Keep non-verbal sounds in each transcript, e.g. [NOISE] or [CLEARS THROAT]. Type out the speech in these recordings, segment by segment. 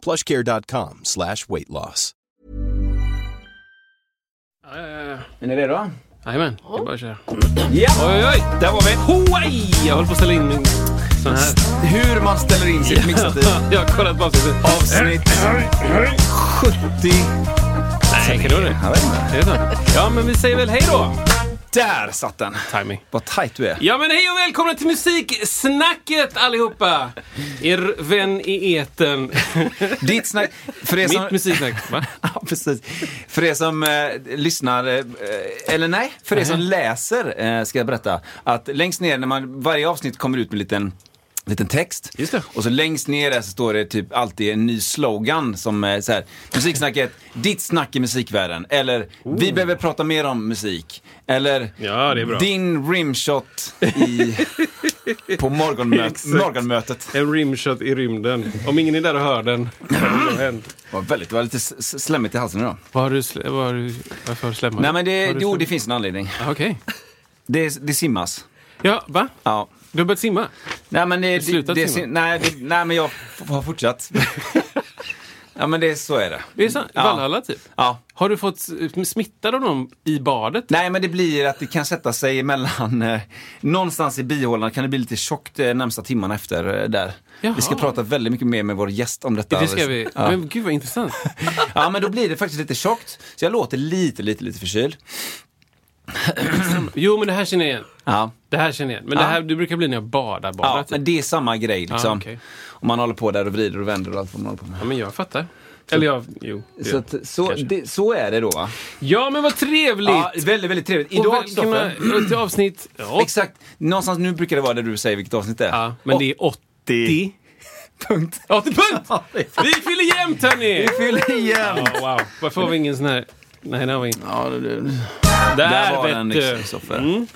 plushcare.com slash weight loss. Är ni redo? Jajamän, det är bara att köra. Ja! Oj, oj, oj! Där var vi! Hawaii! Jag håller på att ställa in min sån här. Hur man ställer in sitt mixtativ. [LAUGHS] Jag har kollat på avsnittet. Avsnitt 70. Nej, kan du det? Jag vet inte. Ja, men vi säger väl hej då. Där satt den! Timing. Vad tajt du är. Ja, men hej och välkomna till Musiksnacket allihopa! Er vän i eten. [LAUGHS] Ditt snack... För er som... Mitt musiksnack. Va? [LAUGHS] Ja, precis. För er som eh, lyssnar, eh, eller nej, för er som läser eh, ska jag berätta att längst ner när man, varje avsnitt kommer ut med en liten liten text. Just det. Och så längst ner där så står det typ alltid en ny slogan som är så här, musiksnacket, ditt snack i musikvärlden. Eller, vi behöver prata mer om musik. Eller, Ja, det är bra. din rimshot i, [LAUGHS] på morgonmöt, morgonmötet. En rimshot i rymden. Om ingen är där och hör den, vad har [CLEARS THROAT] då hänt? Det var väldigt, det var lite slemmigt i halsen idag. Vad har du, vad har du, varför slämmat? Nej men det, jo det finns en anledning. Ah, Okej. Det, det simmas. Ja, va? Ja. Du har börjat simma? Nej men det, det, slutat det, simma? nej, det, nej men jag har fortsatt. [LAUGHS] ja men det, så är det. Det är sant? Ja. Valhalla, typ? Ja. Har du fått eh, smittad av dem i badet? Nej men det blir att det kan sätta sig mellan, eh, någonstans i bihålan kan det bli lite tjockt eh, närmsta timmarna efter eh, där. Jaha. Vi ska prata väldigt mycket mer med vår gäst om detta. Det ska vi. Ja. Men gud vad intressant. [LAUGHS] ja men då blir det faktiskt lite tjockt. Så jag låter lite, lite, lite förkyld. [CLEARS THROAT] Jo, men det här känner jag igen. Ja. Det här känner jag igen. Men Ja. det här det brukar bli när jag badar. badar Ja, typ. men det är samma grej liksom. Ah, okej. Om man håller på där och vrider och vänder och allt vad man håller på med. ja, men jag fattar. Eller jag, jo. Så, att, så, det, så är det då va? Ja, men vad trevligt! Ja, väldigt, väldigt trevligt. Idag, Kristoffer, [CLEARS THROAT] till avsnitt... Ja, Exakt, någonstans nu brukar det vara där du säger vilket avsnitt det är. Ja, men det är 80. [LAUGHS] Punkt. 80 punkt! [LAUGHS] Ja, det är- Vi fyller jämnt hörni! Vi fyller igen! Ja, wow. Varför har vi ingen sån här... Nej, det har vi inte. Ja, det, det. Där, Där var den. Kristoffer. Mm.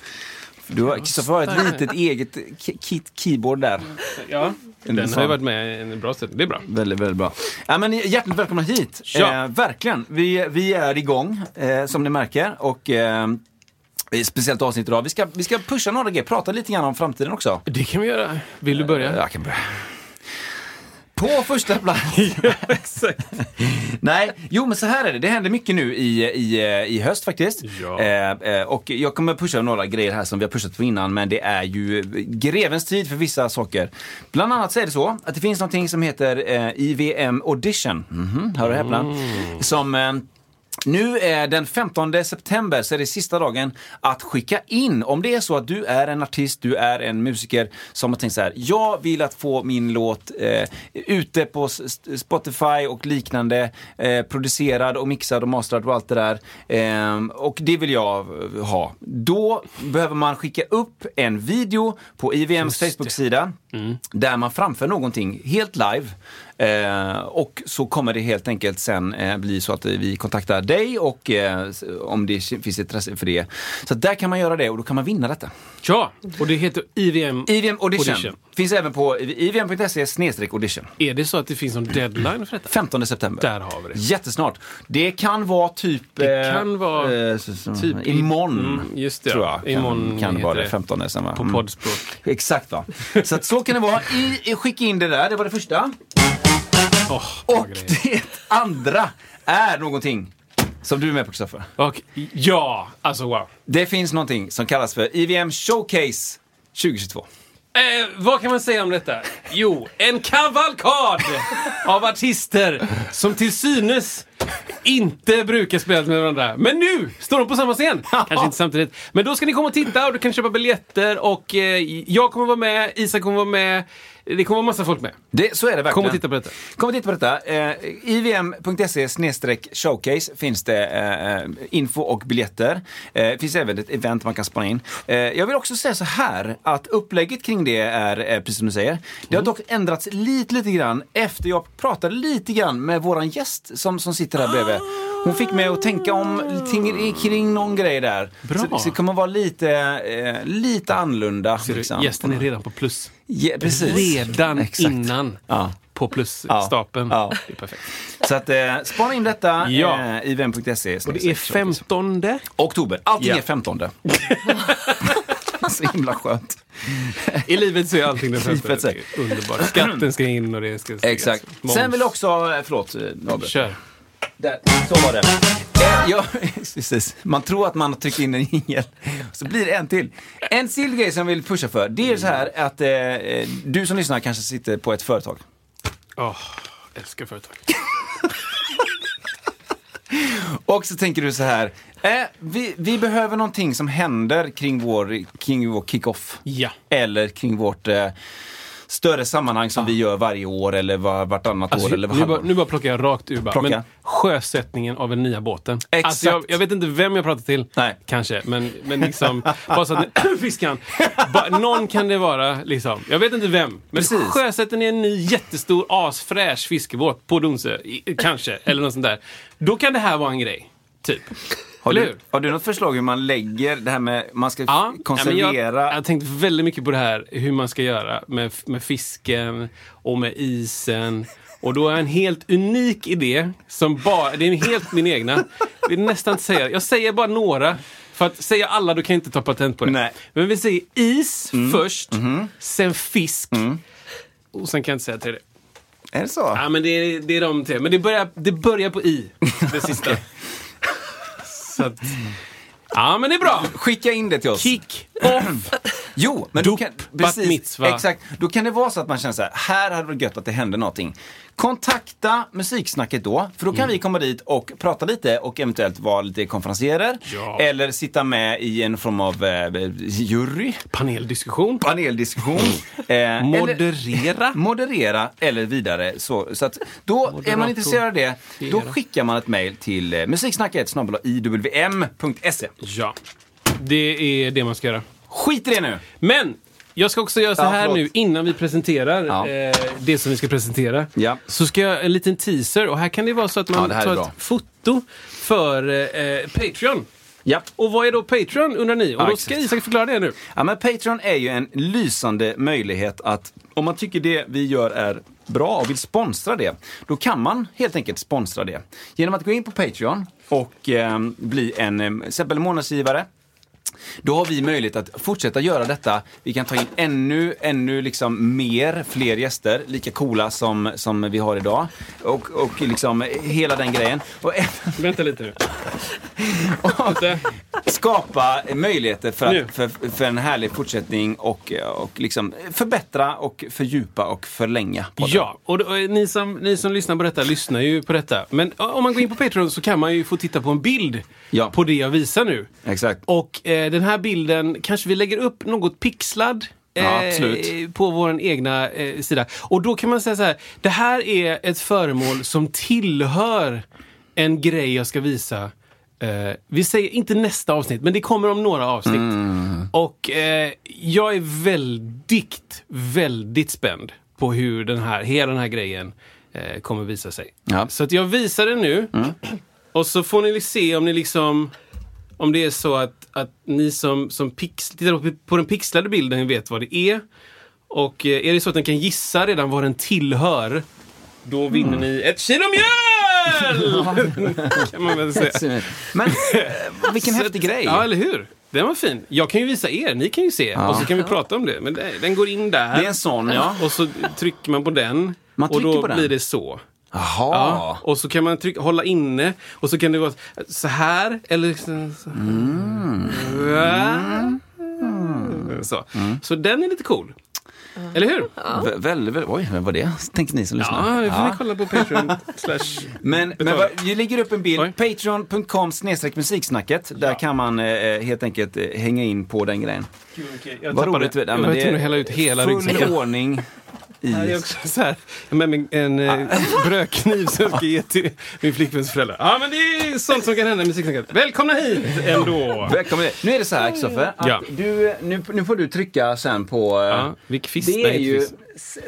Du har, Kristoffer har ett litet eget ki- kit keyboard där. Ja, En den har ju varit med en bra stund. Det är bra. Väldigt, väldigt bra. Ja, men hjärtligt välkomna hit. Ja. Eh, verkligen. Vi, vi är igång, eh, som ni märker. Och eh, speciellt avsnitt idag. Vi ska, vi ska pusha några grejer, prata lite grann om framtiden också. Det kan vi göra. Vill du börja? Jag kan börja. På första plats. [LAUGHS] Exakt. Nej, jo men så här är det. Det händer mycket nu i, i, i höst faktiskt. Ja. Eh, eh, och jag kommer pusha några grejer här som vi har pushat på innan, men det är ju grevens tid för vissa saker. Bland annat så är det så att det finns någonting som heter eh, IVM Audition. Mhm, hör och häpna. Mm. Som eh, nu är den 15 september så är det sista dagen att skicka in. Om det är så att du är en artist, du är en musiker som har tänkt så här. Jag vill att få min låt eh, ute på Spotify och liknande. Eh, producerad och mixad och masterad och allt det där. Eh, och det vill jag eh, ha. Då behöver man skicka upp en video på IVMs Facebook-sida. Där man framför någonting helt live. Eh, och så kommer det helt enkelt sen eh, bli så att vi kontaktar dig och eh, om det finns intresse för det. Så där kan man göra det och då kan man vinna detta. Ja, och det heter IVM. IVM Audition. Audition. Finns även på ivm.se snedstreck audition. Är det så att det finns någon deadline för detta? 15 september. Där har vi det. Jättesnart. Det kan vara typ... Det eh, kan vara eh, typ i- imorgon. mm, just det, Tror ja. jag. Imorgon kan, kan heter vara det det. 15 sen va? På Mm. poddspråk. Exakt va. Så att så kan det vara. I, skicka in det där, det var det första. Åh, Och det andra är någonting som du är med på Kristoffer. Ja, alltså wow. Det finns någonting som kallas för IVM Showcase 2022. Eh, vad kan man säga om detta? Jo, en kavalkad [LAUGHS] av artister som till synes inte brukar spela med varandra. Men nu står de på samma scen! Kanske inte samtidigt. Men då ska ni komma och titta och du kan köpa biljetter och eh, jag kommer vara med, Isak kommer vara med. Det kommer vara massa folk med. Det, så är det verkligen. Kom och titta på detta. Kom och titta på detta. Eh, IVM.se showcase finns det eh, info och biljetter. Eh, det finns även ett event man kan spana in. Eh, jag vill också säga så här att upplägget kring det är, eh, precis som du säger, det har dock ändrats lite, lite grann efter jag pratade lite grann med våran gäst som, som sitter här bredvid. morse. Hon fick mig att tänka om ting- kring någon grej där. Bra. Så, så det kommer vara lite, eh, lite annorlunda. Ser du, liksom. Gästen är redan på plus. Ja, precis. Redan Exakt. innan Ja. på plusstapeln. Ja. Det är perfekt. Så att, eh, spana in detta Ja. eh, i vem.se. Och det är 15 Oktober. Allting Ja. är 15. [LAUGHS] [LAUGHS] så himla skönt. I livet så är allting den. Det [LAUGHS] är Underbart. Skatten ska in och det ska stigas. Exakt. Moms. Sen vill jag också, eh, förlåt, eh, Robert. Kör. Där, så var det. Eh, ja, [LAUGHS] precis. Man tror att man har tryckt in en jingel, så blir det en till. En till grej som jag vill pusha för, det är så här att eh, eh, du som lyssnar kanske sitter på ett företag. Åh, älskar företag. [LAUGHS] Och så tänker du så här, eh, vi, vi behöver någonting som händer kring vår, kring vår kick-off. Ja. Eller kring vårt eh, större sammanhang som vi gör varje år eller var, vartannat Alltså, år. Eller nu, bara, nu bara plockar jag rakt ur bara. Plocka. Men sjösättningen av den nya båten. Exakt. Alltså jag, jag vet inte vem jag pratar till. Nej. Kanske. Men, men liksom, bara så att [CLEARS THROAT] fiskan. Ba, någon kan det vara liksom. Jag vet inte vem. Men Precis. sjösätter ni en ny jättestor asfräsch fiskebåt på Donsö, kanske, eller något sånt där. Då kan det här vara en grej. Typ. Har, eller du, hur? har du något förslag hur man lägger det här med, man ska Ja, jag, konservera? jag har tänkt väldigt mycket på det här, hur man ska göra med, med fisken och med isen. Och då har jag en helt unik idé, som bara, det är helt min egna. Jag vill nästan inte säga, jag säger bara några. För att säga alla, då kan jag inte ta patent på det. Nej. Men vi säger is Mm. först, Mhm. sen fisk. Och sen kan jag inte säga till det. Är det så? Ja, men det är, det är de tre. Men det börjar, det börjar på i, det sista. [LAUGHS] Så att, ja, men det är bra. Skicka in det till oss. Kick. Jo, men då Dop, kan, bat mitzva. Exakt. Då kan det vara så att man känner så här, här hade det varit gött att det hände någonting. Kontakta Musiksnacket då, för då kan Mm. vi komma dit och prata lite och eventuellt vara lite konferenserer. Ja. Eller sitta med i en form av eh, jury, Paneldiskussion. paneldiskussion. [LAUGHS] eh, eller- Moderera. [LAUGHS] moderera eller vidare. Så, så att då är Moderator. man intresserad av det, då skickar man ett mejl till eh, musiksnacket iwm.se. Ja, det är det man ska göra. Skit i det nu! Men jag ska också göra så Ja, här förlåt. nu innan vi presenterar Ja. eh, det som vi ska presentera. Ja. Så ska jag en liten teaser och här kan det vara så att Ja, man tar ett foto för eh, Patreon. Ja. Och vad är då Patreon undrar ni? Och Ja, då ska. Isak förklara det nu. Ja, men Patreon är ju en lysande möjlighet att om man tycker det vi gör är bra och vill sponsra det, då kan man helt enkelt sponsra det. Genom att gå in på Patreon och eh, bli en eh, månadsgivare. Då har vi möjlighet att fortsätta göra detta. Vi kan ta in ännu, ännu liksom mer, fler gäster, lika coola som, som vi har idag. Och, och liksom hela den grejen. Och även Vänta lite nu. [LAUGHS] skapa möjligheter för, att, för, för en härlig fortsättning och, och liksom förbättra och fördjupa och förlänga. podden. Ja, och, då, ni, som, ni som lyssnar på detta lyssnar ju på detta. Men om man går in på Patreon så kan man ju få titta på en bild Ja. på det jag visar nu. Exakt. Och eh, den här bilden kanske vi lägger upp något pixlad. Ja, eh, absolut. På vår egna eh, sida. Och då kan man säga så här. Det här är ett föremål som tillhör en grej jag ska visa. Eh, vi säger inte nästa avsnitt, men det kommer om några avsnitt. Mm. Och eh, jag är väldigt, väldigt spänd på hur den här, hela den här grejen eh, kommer visa sig. Ja. Mm. Så att jag visar den nu. [CLEARS THROAT] Och så får ni se om ni liksom om det är så att, att ni som, som pix, tittar på, på den pixlade bilden vet vad det är. Och eh, är det så att ni kan gissa redan vad den tillhör, då vinner Mm. ni ett kilo mjöl! Kan man väl säga. Men eh, vilken häftig grej. Ja, eller hur? Den var fin. Jag kan ju visa er, ni kan ju se. Och så kan vi prata om det. Men det, den går in där. Det är en sån, ja. Och så trycker man på den. Man och då blir det så. Jaha. Ja. Och så kan man trycka, hålla inne och så kan det vara så här eller så. så. Mm. Så. så den är lite cool. Eller hur? Vä- Väldigt, väldigt, oj, vem var det? Tänkte ni som lyssnar. Ja, det får ni kolla på Patreon. [LAUGHS] slash. Men, men vad- vi lägger upp en bild, patreon.com snedstreck musiksnacket. Där kan man eh, helt enkelt eh, hänga in på den grejen. Jag Vad tappade. roligt. Ja, Jag var tvungen att hälla ut hela Full ryggsäcken. ordning [LAUGHS] i... Här är också så här, med en eh, [LAUGHS] brödkniv som jag ska ge till min flickväns föräldrar. Ja, men det är sånt som kan hända i musiksnacket. Välkomna hit ändå! Välkommen. Nu är det så här, Kristoffer, att Ja. du, nu, nu får du trycka sen på... eh, Ja, vilk det fista är ju fisk.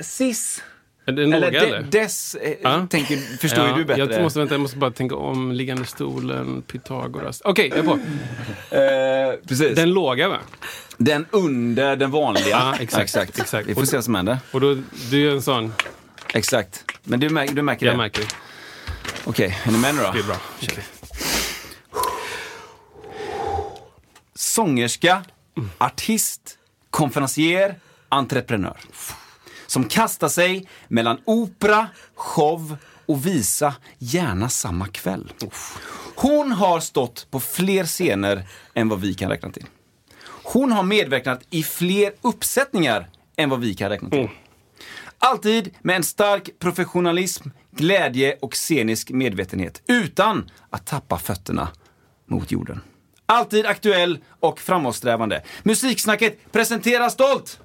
SIS Den eller, låga de, eller? dess, eh, Ja. tänker, förstår ju Ja, du bättre. Jag måste, vänta, jag måste bara tänka om liggande stolen, Pythagoras. Okej, jag är på. Eh, precis. Den låga va? Under den vanliga. Ja, exakt, exakt. Vi får se vad som händer. Och då, du är en sån, Exakt. Men du, mär, du märker jag det? märker det. Okej, är ni med nu då? Det är bra. Okej. Sångerska, artist, konferencier, entreprenör. Som kastar sig mellan opera, show och visa, gärna samma kväll. Hon har stått på fler scener än vad vi kan räkna till. Hon har medverkat i fler uppsättningar än vad vi kan räkna till. Alltid med en stark professionalism, glädje och scenisk medvetenhet. Utan att tappa fötterna mot jorden. Alltid aktuell och framåtsträvande. Musiksnacket presenterar stolt!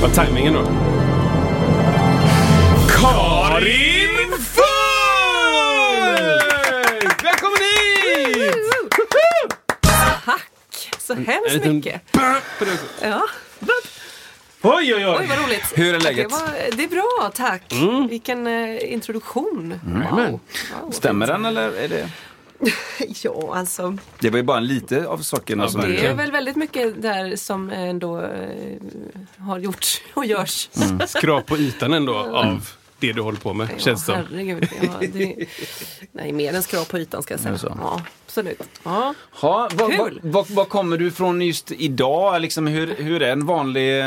Vad är tajmingen då? Så hemskt liten mycket. Ja. Oj, oj, Oj, oj! vad roligt. Hur är läget? Det, var, det är bra, tack. Vilken eh, introduktion. Jajamän. Wow. Wow. Stämmer den eller är det? [LAUGHS] Ja, alltså. Det var ju bara en lite av sakerna Ja, som Det är väl väldigt mycket där som ändå eh, har gjorts och görs. Skrap på ytan ändå av det du håller på med, känns det ja, som. herregud. Ja, det, [LAUGHS] nej, mer än skrap på ytan ska jag Är säga. det så? Ja, absolut. Ja. Ha, vad, vad, Kul. vad, vad kommer du från just idag? Liksom hur, hur är en vanlig,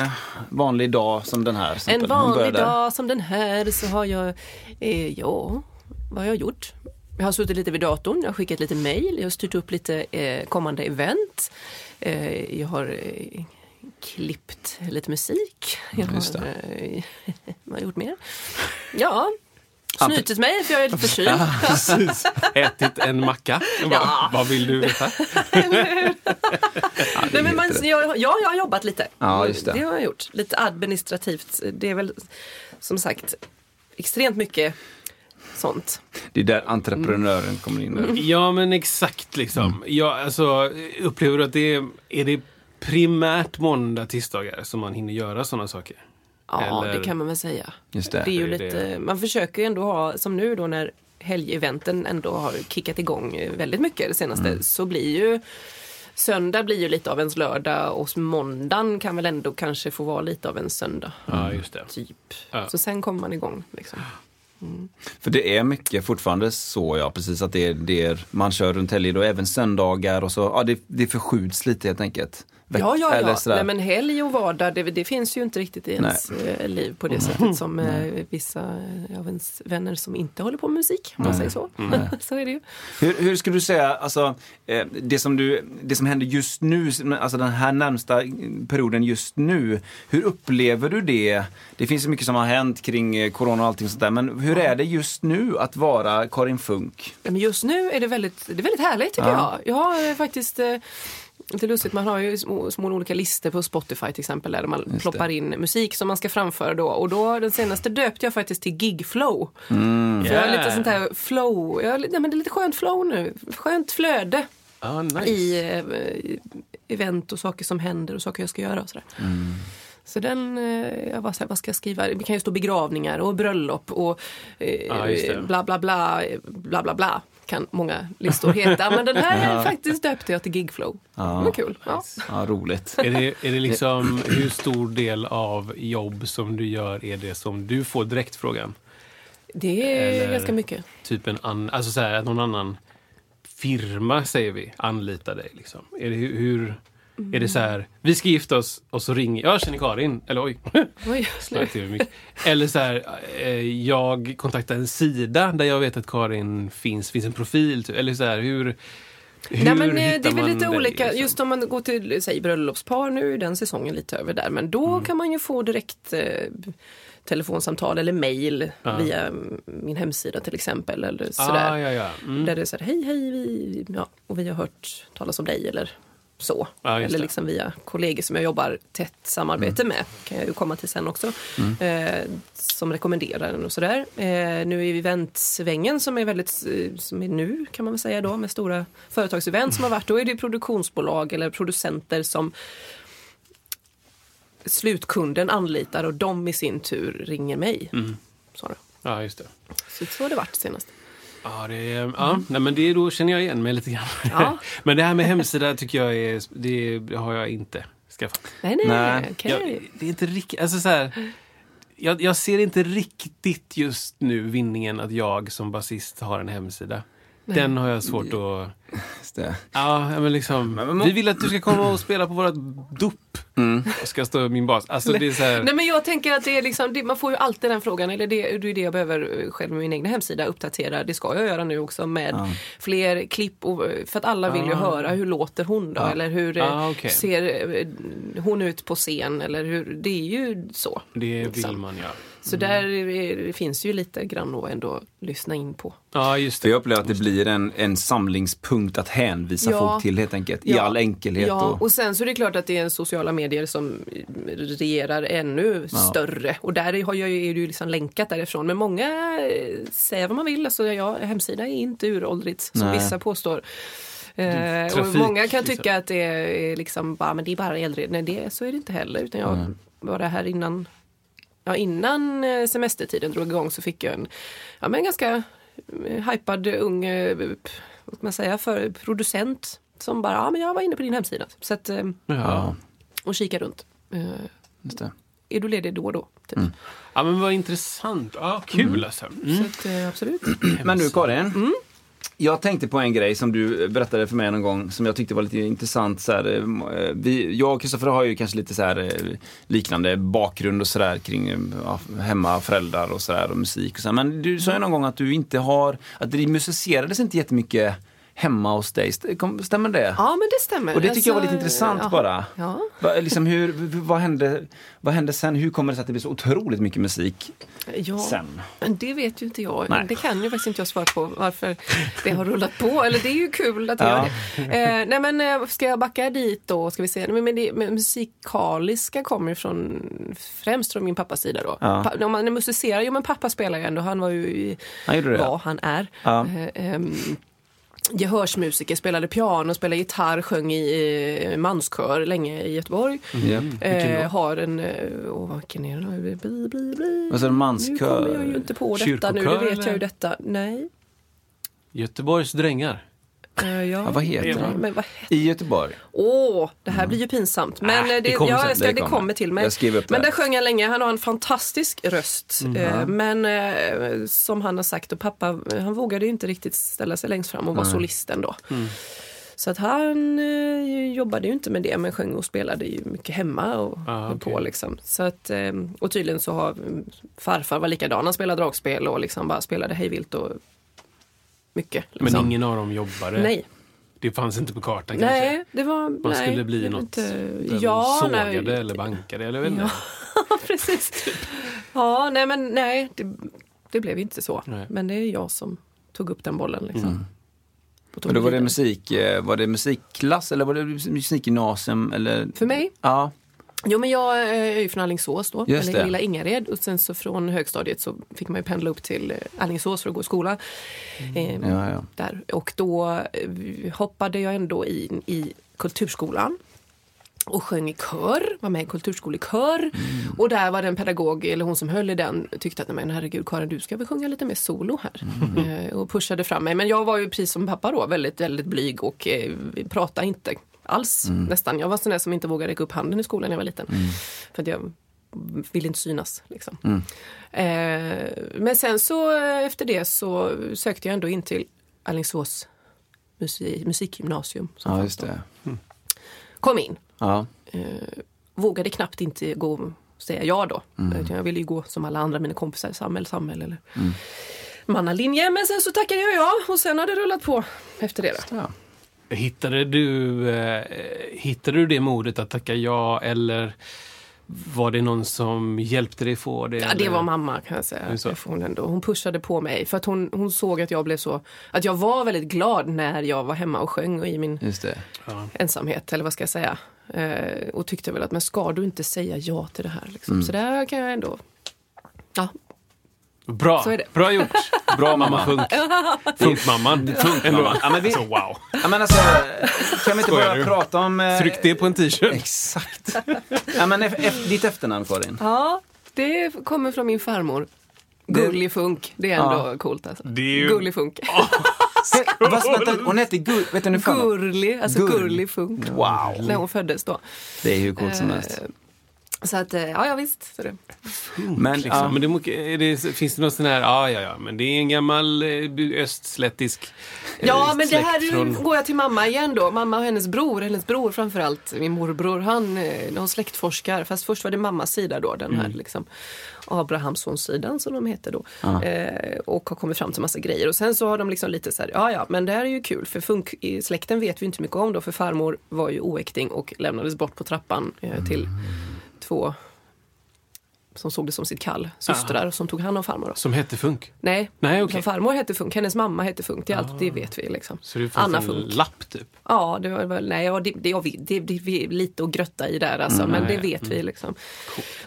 vanlig dag som den här? En vanlig dag som den här så har jag, eh, ja, vad har jag gjort? Jag har suttit lite vid datorn, jag har skickat lite mail, jag har styrt upp lite eh, kommande event. Eh, jag har eh, klippt lite musik. Jag Just har, eh, [LAUGHS] vad har jag gjort mer? Ja, snytit mig för jag är lite förkyld. Precis. Ätit en macka. Ja. Vad vill du veta? [LAUGHS] Nej, men man, jag, ja, jag har jobbat lite. Ja, just det. det har jag gjort. Lite administrativt. Det är väl som sagt extremt mycket sånt. Det är där entreprenören kommer in. Mm. Där. Ja, men exakt liksom. Ja, alltså, upplever du att det är, är det primärt måndag, tisdagar som man hinner göra sådana saker? Ja, Eller- det kan man väl säga. Just det. Det är ju det är lite, det. man försöker ju ändå ha, som nu då när helgeventen ändå har kickat igång väldigt mycket det senaste, Mm. så blir ju Söndag blir ju lite av ens lördag och måndagen kan väl ändå kanske få vara lite av en söndag. Ja, just det. Typ. Ja. Så sen kommer man igång. Liksom. För det är mycket fortfarande så, ja, precis att det är, det är man kör runt helger och även söndagar och så, ja, det, det förskjuts lite helt enkelt. Ja, ja, ja. Nej, men helg och vardag, det, det finns ju inte riktigt i ens eh, liv på det sättet som eh, vissa eh, av ens vänner som inte håller på med musik, om man säger så. [LAUGHS] så är det ju. Hur, hur skulle du säga, alltså, det, som du, det som händer just nu, alltså den här närmsta perioden just nu, hur upplever du det? Det finns ju mycket som har hänt kring corona och allting sånt där, men hur är det just nu att vara Karin Funk? Men just nu är det väldigt, det är väldigt härligt tycker Ja. jag. Jag har faktiskt Lite lustigt, man har ju små, små olika listor på Spotify till exempel där man Just ploppar in musik som man ska framföra då. Och då den senaste döpte jag faktiskt till gigflow. Mm. För jag har lite Yeah. sånt här flow, jag har, nej, men det är lite skönt flow nu. Skönt flöde Ah, nice. i eh, event och saker som händer och saker jag ska göra och sådär. Mm. Så den, eh, jag var så här, vad ska jag skriva? Det kan ju stå begravningar och bröllop och eh, det. bla bla bla, bla bla bla. Kan många listor heta. Men den här [LAUGHS] faktiskt döpte jag till gigflow. Ja. Det var kul. Ja. Ja, roligt. Är det, är det liksom, hur stor del av jobb som du gör är det som du får direktfrågan? Det är Eller- ganska mycket. Typ en an, alltså så här, att någon annan firma, säger vi, anlitar dig. Liksom. Är det hur, hur är det så här, vi ska gifta oss och så ringer jag, känner Karin, eller oj, [LAUGHS] Oj. [LAUGHS] Eller så här, eh, jag kontaktar en sida där jag vet att Karin finns, finns en profil. typ. Eller så här, hur, hur Nej, men, eh, det är väl lite olika. liksom? Just om man går till säg, bröllopspar nu är den säsongen lite över där. Men då Mm. kan man ju få direkt eh, telefonsamtal eller mail Ja. via mm, min hemsida till exempel. Eller Ah, sådär. ja, ja. Mm. Där det är så här, hej hej, vi, ja, och vi har hört talas om dig eller så. Ja, eller liksom via kollegor som jag jobbar tätt samarbete med. kan jag ju komma till sen också. Eh, som rekommenderar den och sådär. Eh, nu är eventsvängen som är väldigt, eh, som är nu kan man väl säga då med stora företagsevent som har varit. Då är det produktionsbolag eller producenter som slutkunden anlitar och de i sin tur ringer mig. Sa det. Ja, just det. Så, så har det varit senast. Ja, det, är, ja nej, men det, då känner jag igen mig lite grann. Ja. [LAUGHS] men det här med hemsida tycker jag är, det, har jag inte skaffat. Nej, nej, Nej, okej. Jag, det är inte riktigt, alltså så här, jag, jag ser inte riktigt just nu vinningen att jag som basist har en hemsida. Den har jag svårt att... [LAUGHS] Just det. Ja, men liksom. Men- men- vi vill att du ska komma och spela på vårat dop. Och ska stå min bas. Alltså det är så här, Nej men jag tänker att det är liksom, det, man får ju alltid den frågan, eller det, det är det jag behöver eh, själv med min egna hemsida uppdatera, det ska jag göra nu också med fler klipp, och, för att alla vill ju Ah. höra hur låter hon då, eller hur Ah, okej. ser eh, hon ut på scen, eller hur, det är ju så. det liksom. vill man ja. Så där är, det finns ju lite grann att ändå lyssna in på. Ja, just det. jag upplever att det blir en, en samlingspunkt att hänvisa Ja. folk till helt enkelt. I Ja. all enkelhet. Ja, och, och sen så är det klart att det är sociala medier som regerar ännu större. Och där har jag, ju- är det ju liksom länkat därifrån. Men många eh, säger vad man vill. Alltså, ja, hemsida är inte uråldrigt som Nej. vissa påstår. Eh, och trafik, många kan liksom. tycka att det är liksom bara, men det är bara äldre. Nej, det, så är det inte heller. Utan jag var det här innan, ja, innan eh, semestertiden drog igång så fick jag en ja, men ganska eh, hypad ung eh, p- vad ska man säga, för producent som bara, ja men jag var inne på din hemsida. Så att, Ja. och kika runt. Just det. Är du ledig då och då? Typ. ja, men vad intressant. Ja, kul alltså. Mm. Så att, absolut. Men du Karin. Mm. Jag tänkte på en grej som du berättade för mig någon gång som jag tyckte var lite intressant. Så här, eh, eh, vi, jag och Kristoffer har ju kanske lite så här, eh, liknande bakgrund och sådär kring ja, hemma, föräldrar och sådär och musik. Och så här. Men du sa ju någon gång att du inte har, att det musicerades inte jättemycket hemma hos dig. Stämmer det? Ja men det stämmer. Och det tycker jag var Alltså, lite intressant ja. bara. Ja. Va, liksom hur, vad, hände, vad hände sen? Hur kommer det sig att det blir så otroligt mycket musik Ja, sen? men det vet ju inte jag. Nej. Det kan ju faktiskt inte jag svara på varför det har rullat på. Eller det är ju kul att det Ja. gör det. Eh, nej men eh, ska jag backa dit då? Ska vi se. Men, men det men musikaliska kommer ju från främst från min pappas sida då. Ja. Pa, om man musicerar, jo men pappa spelar ju ändå. Han var ju, Han var, han är. Ja. Eh, ehm, Gehörsmusiker, spelade piano, spelade gitarr, sjöng i manskör länge i Göteborg. Ja. Eh, har en, eh, åh vilken är det nu? Bli, bli, bli. Alltså en Nu manskör? kommer jag ju inte på detta nu, det vet jag ju eller? detta. Nej. Göteborgs drängar. Eh, ja. Ja, vad heter Ja. det? Men vad I Göteborg? Åh, det här blir ju pinsamt. Men Ah, eh, det, det kommer ja, jag ska, Det det, kommer. till mig. Men det. där sjöng han länge. Han har en fantastisk röst. Mm. Men eh, som han har sagt, och pappa han vågade ju inte riktigt ställa sig längst fram och vara solisten då. Mm. Så att han eh, jobbade ju inte med det men sjöng och spelade ju mycket hemma och Ah, okej. på liksom. Så att, eh, och tydligen så har mm, farfar var likadan, han spelade dragspel och liksom bara spelade hejvilt och mycket. Men Liksom. ingen av dem jobbade. Nej, Det fanns inte på kartan kanske. nej, det var... Man nej, skulle bli något. Inte, ja, sågade nej, eller bankade eller inte. Ja, [LAUGHS] precis. Ja, nej men nej, det, det blev inte så. Nej. Men det är jag som tog upp den bollen liksom. Och tog Men då var det musik, eh, var det musikklass eller var det musikgymnasium eller? För mig? Ja, Jo men jag eh, är ju från Alingsås då, Just eller det. lilla Ingared. Och sen så från högstadiet så fick man ju pendla upp till eh, Alingsås för att gå i skola. Eh, ja, ja. Där. Och då eh, hoppade jag ändå in i kulturskolan. Och sjöng i kör, var med i kulturskolekör. Mm. Och där var det en pedagog, eller hon som höll i den, tyckte att men herregud Karin du ska väl sjunga lite mer solo här. Mm. Och pushade fram mig. Men jag var ju precis som pappa då väldigt, väldigt blyg och eh, pratade inte alls Mm. nästan. Jag var sån där som inte vågade räcka upp handen i skolan när jag var liten. För att jag ville inte synas. Liksom. Mm. Eh, men sen så eh, efter det så sökte jag ändå in till Alingsås musik, musikgymnasium. Som ja just det. Kom in. Ja. Eh, vågade knappt inte gå och säga ja då. Mm. Jag ville ju gå som alla andra mina kompisar, samhälle, samhälle eller mannalinje. Men sen så tackade jag ja och sen har det rullat på efter det. Hittade du, eh, hittade du det modet att tacka ja eller var det någon som hjälpte dig få det? Ja, det var mamma kan jag säga. så. Hon, ändå, hon pushade på mig för att hon, hon såg att jag blev så, att jag var väldigt glad när jag var hemma och sjöng och i min Just det. Ja. ensamhet eller vad ska jag säga. Eh, och tyckte väl att men ska du inte säga ja till det här? Liksom. Så där kan jag ändå, ja, Bra, Så är det. bra gjort. Bra Mamma. Funk. [LAUGHS] Funkmamman. Funkmamman. Ja, men vi- Alltså, wow. Ja, men alltså, kan vi inte Skojar bara du? prata om... eh, Tryck det på en t-shirt. Exakt. ja, men ditt efternamn, Karin. Ja, det kommer från min farmor. Gullig Funk, det är ändå coolt alltså. Det är ju- Gullig Funk. [LAUGHS] He- vad- vänta, hon hette Gull... Vet du nu? Gurli, alltså. Gurli Funk. Wow. När hon föddes då. Det är hur coolt som helst. Eh, Så att, eh, ja, ja visst. Så det. Men, Liksom. ja. Men det, det, finns det någon sån här, ja, ja, ja, men det är en gammal eh, östslättisk eh, Ja, men det här från- går jag till mamma igen då. Mamma och hennes bror, hennes bror framförallt, min morbror, han, de släktforskar. Fast först var det mammas sida då, den här liksom Abrahamssonsidan som de heter då. Eh, och har kommit fram till massa grejer. Och sen så har de liksom lite så här, ja ja, men det här är ju kul för funk i släkten vet vi inte mycket om då för farmor var ju oäkting och lämnades bort på trappan eh, till två som såg det som sitt kall, systrar som tog hand om farmor. Då. Som hette Funk. Nej, Nej, så farmor hette Funk, hennes mamma hette Funk, det, är allt, det vet vi. Liksom. Så det fanns Anna en Funk. lapp typ. Ja, det var väl, nej, ja, det, det, ja, vi- det, det, är lite att grötta i där alltså, men det vet vi liksom.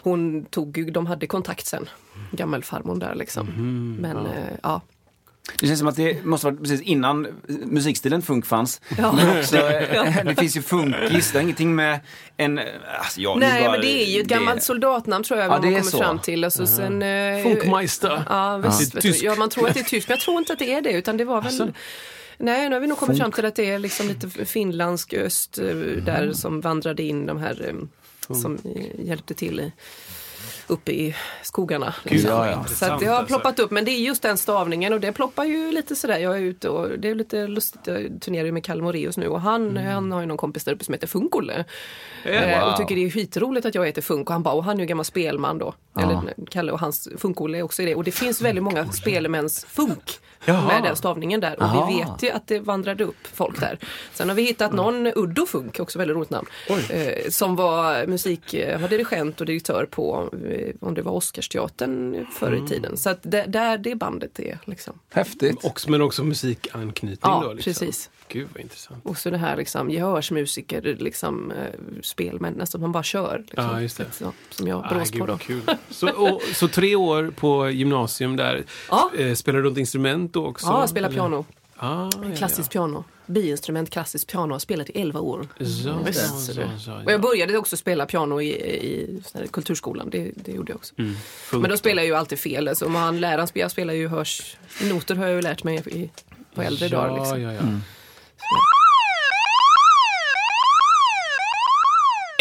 Hon tog, de hade kontakt sen, gammelfarmor där liksom. Men eh, ja. Det känns som att det måste vara precis innan musikstilen funk fanns. Ja. Men också, [LAUGHS] eh, det finns ju funkis, det har ingenting med en... Alltså, ja, Nej, bara- men det är ju ett gammalt soldatnamn tror jag Ja, man det kommer så. fram till. Och så sen, eh, Funkmeister. Ja, visst, Det är vet du. tyskt. ja, man tror att det är tyskt, men jag tror inte att det är det. Utan det var väl... Asså? Nej, nu har vi nog kommit fram till att det är liksom lite finlandsk öst eh, Mm. där som vandrade in de här eh, som eh, hjälpte till uppe i skogarna. liksom. ja, ja. Så att det har Intressant, ploppat upp, men det är just den stavningen och det ploppar ju lite sådär. Jag är ute och det är lite lustigt, jag turnerar ju med Kalle Moraeus nu och han, han har ju någon kompis där uppe som heter Funkolle. Eh, Wow. Och tycker det är skitroligt att jag heter Funk och han bara, och han är ju gammal spelman då. Eller Kalle och hans Funkolle är också i det. Och det finns väldigt många spelmäns Funk Jaha. med den stavningen där. Och Aha. vi vet ju att det vandrade upp folk där. Sen har vi hittat någon, Uddo Funk, också väldigt roligt namn, eh, som var musik, eh, var dirigent och direktör på, eh, om det var Oscarsteatern förr Mm. i tiden. Så att det, där det bandet är liksom. Häftigt. Också, men också musikanknytning Ja, då. Liksom. precis. Gud vad intressant. Och så det här liksom, gehörsmusiker, liksom, eh, spelmän, nästan man bara kör. Liksom. Ja, just det. Så, som jag Ah, brås gud, på kul. Så, och, så tre år på gymnasium där. [LAUGHS] Ja. Eh, spelar du något instrument då också? Ja, jag spelar eller? piano. Ah, ja, Klassiskt piano. Biinstrument, klassiskt piano. Jag har spelat i 11 år. Ja, ja, ja, så ja, ja, Och jag började också spela piano i, i kulturskolan. Det, det gjorde jag också. Mm. Men då spelar jag ju alltid fel. Alltså, om han, läraren jag spelar ju hörs... Noter har jag ju lärt mig i, på äldre ja, dagar. Liksom. Ja, ja. Mm.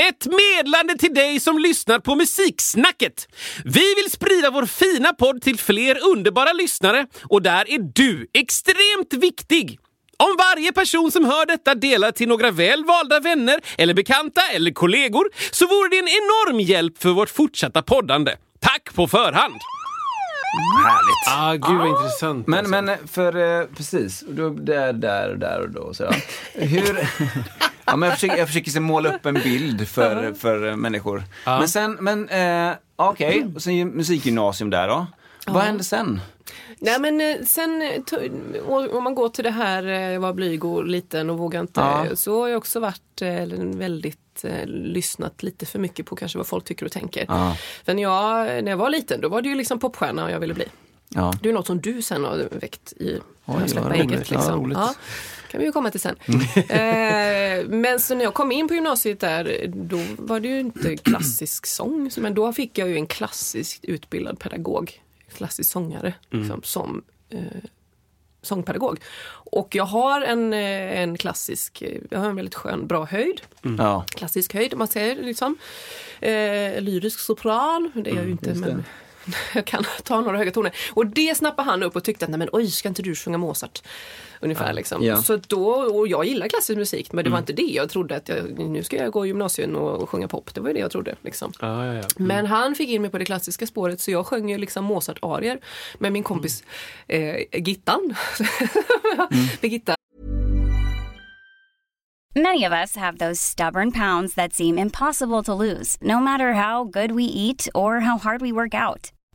Ett medlande till dig som lyssnar på Musiksnacket. Vi vill sprida vår fina podd till fler underbara lyssnare och där är du extremt viktig. Om varje person som hör detta delar till några väl valda vänner eller bekanta eller kollegor så vore det en enorm hjälp för vårt fortsatta poddande. Tack på förhand! Härligt. Ah, gud vad intressant. Men, men för, eh, precis, då, där, där, där och då. Så, ja. Hur, [LAUGHS] ja, men jag, försöker, jag försöker måla upp en bild för, för eh, människor. Men sen, men eh, okej, och sen ju musikgymnasium där då. Vad hände sen? Nej men eh, sen, eh, om man går till det här, jag var blyg och liten och vågade inte, Ja. så har jag också varit eh, eh, lyssnat lite för mycket på kanske vad folk tycker och tänker. Ja. För när jag, när jag var liten, då var det ju liksom popstjärna jag ville bli. Ja. Det är något som du sen har väckt i Oj, att släppa roligt. eget. Ja, Liksom. roligt. Ja, kan vi ju komma till sen. [LAUGHS] eh, men så när jag kom in på gymnasiet där, då var det ju inte klassisk sång. Men då fick jag ju en klassiskt utbildad pedagog, klassisk sångare, liksom, som eh, sångpedagog. Och jag har en, eh, en klassisk, eh, jag har en väldigt skön, bra höjd Ja. klassisk höjd om man säger liksom. Eh, lyrisk sopran, det är jag ju inte just men [LAUGHS] kan ta några höga toner. Och det snappade han upp och tyckte att nej men oj, ska inte du sjunga Mozart? Ungefär liksom. Ja. Så då, och jag gillar klassisk musik men det var inte det jag trodde att jag, nu ska jag gå i gymnasium och, och sjunga pop. Det var ju det jag trodde. Liksom. Ah, ja, ja. Men han fick in mig på det klassiska spåret så jag sjöng ju liksom Mozart-arier med min kompis eh, Gittan. [LAUGHS] Birgitta Many of us have those stubborn pounds that seem impossible to lose, no matter how good we eat or how hard we work out.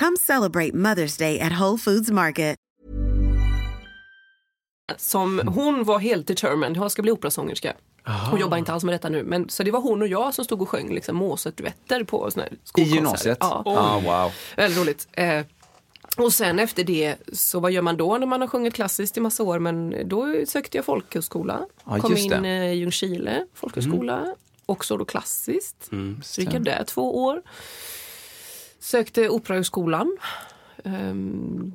Come celebrate Mother's Day at Whole Foods Market. Som, hon var helt determined, jag ska bli operasångerska. Hon jobbar inte alls med detta nu. Men, så det var hon och jag som stod och sjöng liksom, Mozart-duetter på såna här I gymnasiet? Ja. Ah, wow. Väldigt roligt. Eh, och sen efter det, så vad gör man då när man har sjungit klassiskt i massa år? Men då sökte jag folkhögskola. Ja, kom just in. Mm. eh, i Ljungskile folkhögskola. Också då klassiskt. så gick jag där två år. Sökte Operahögskolan. Um,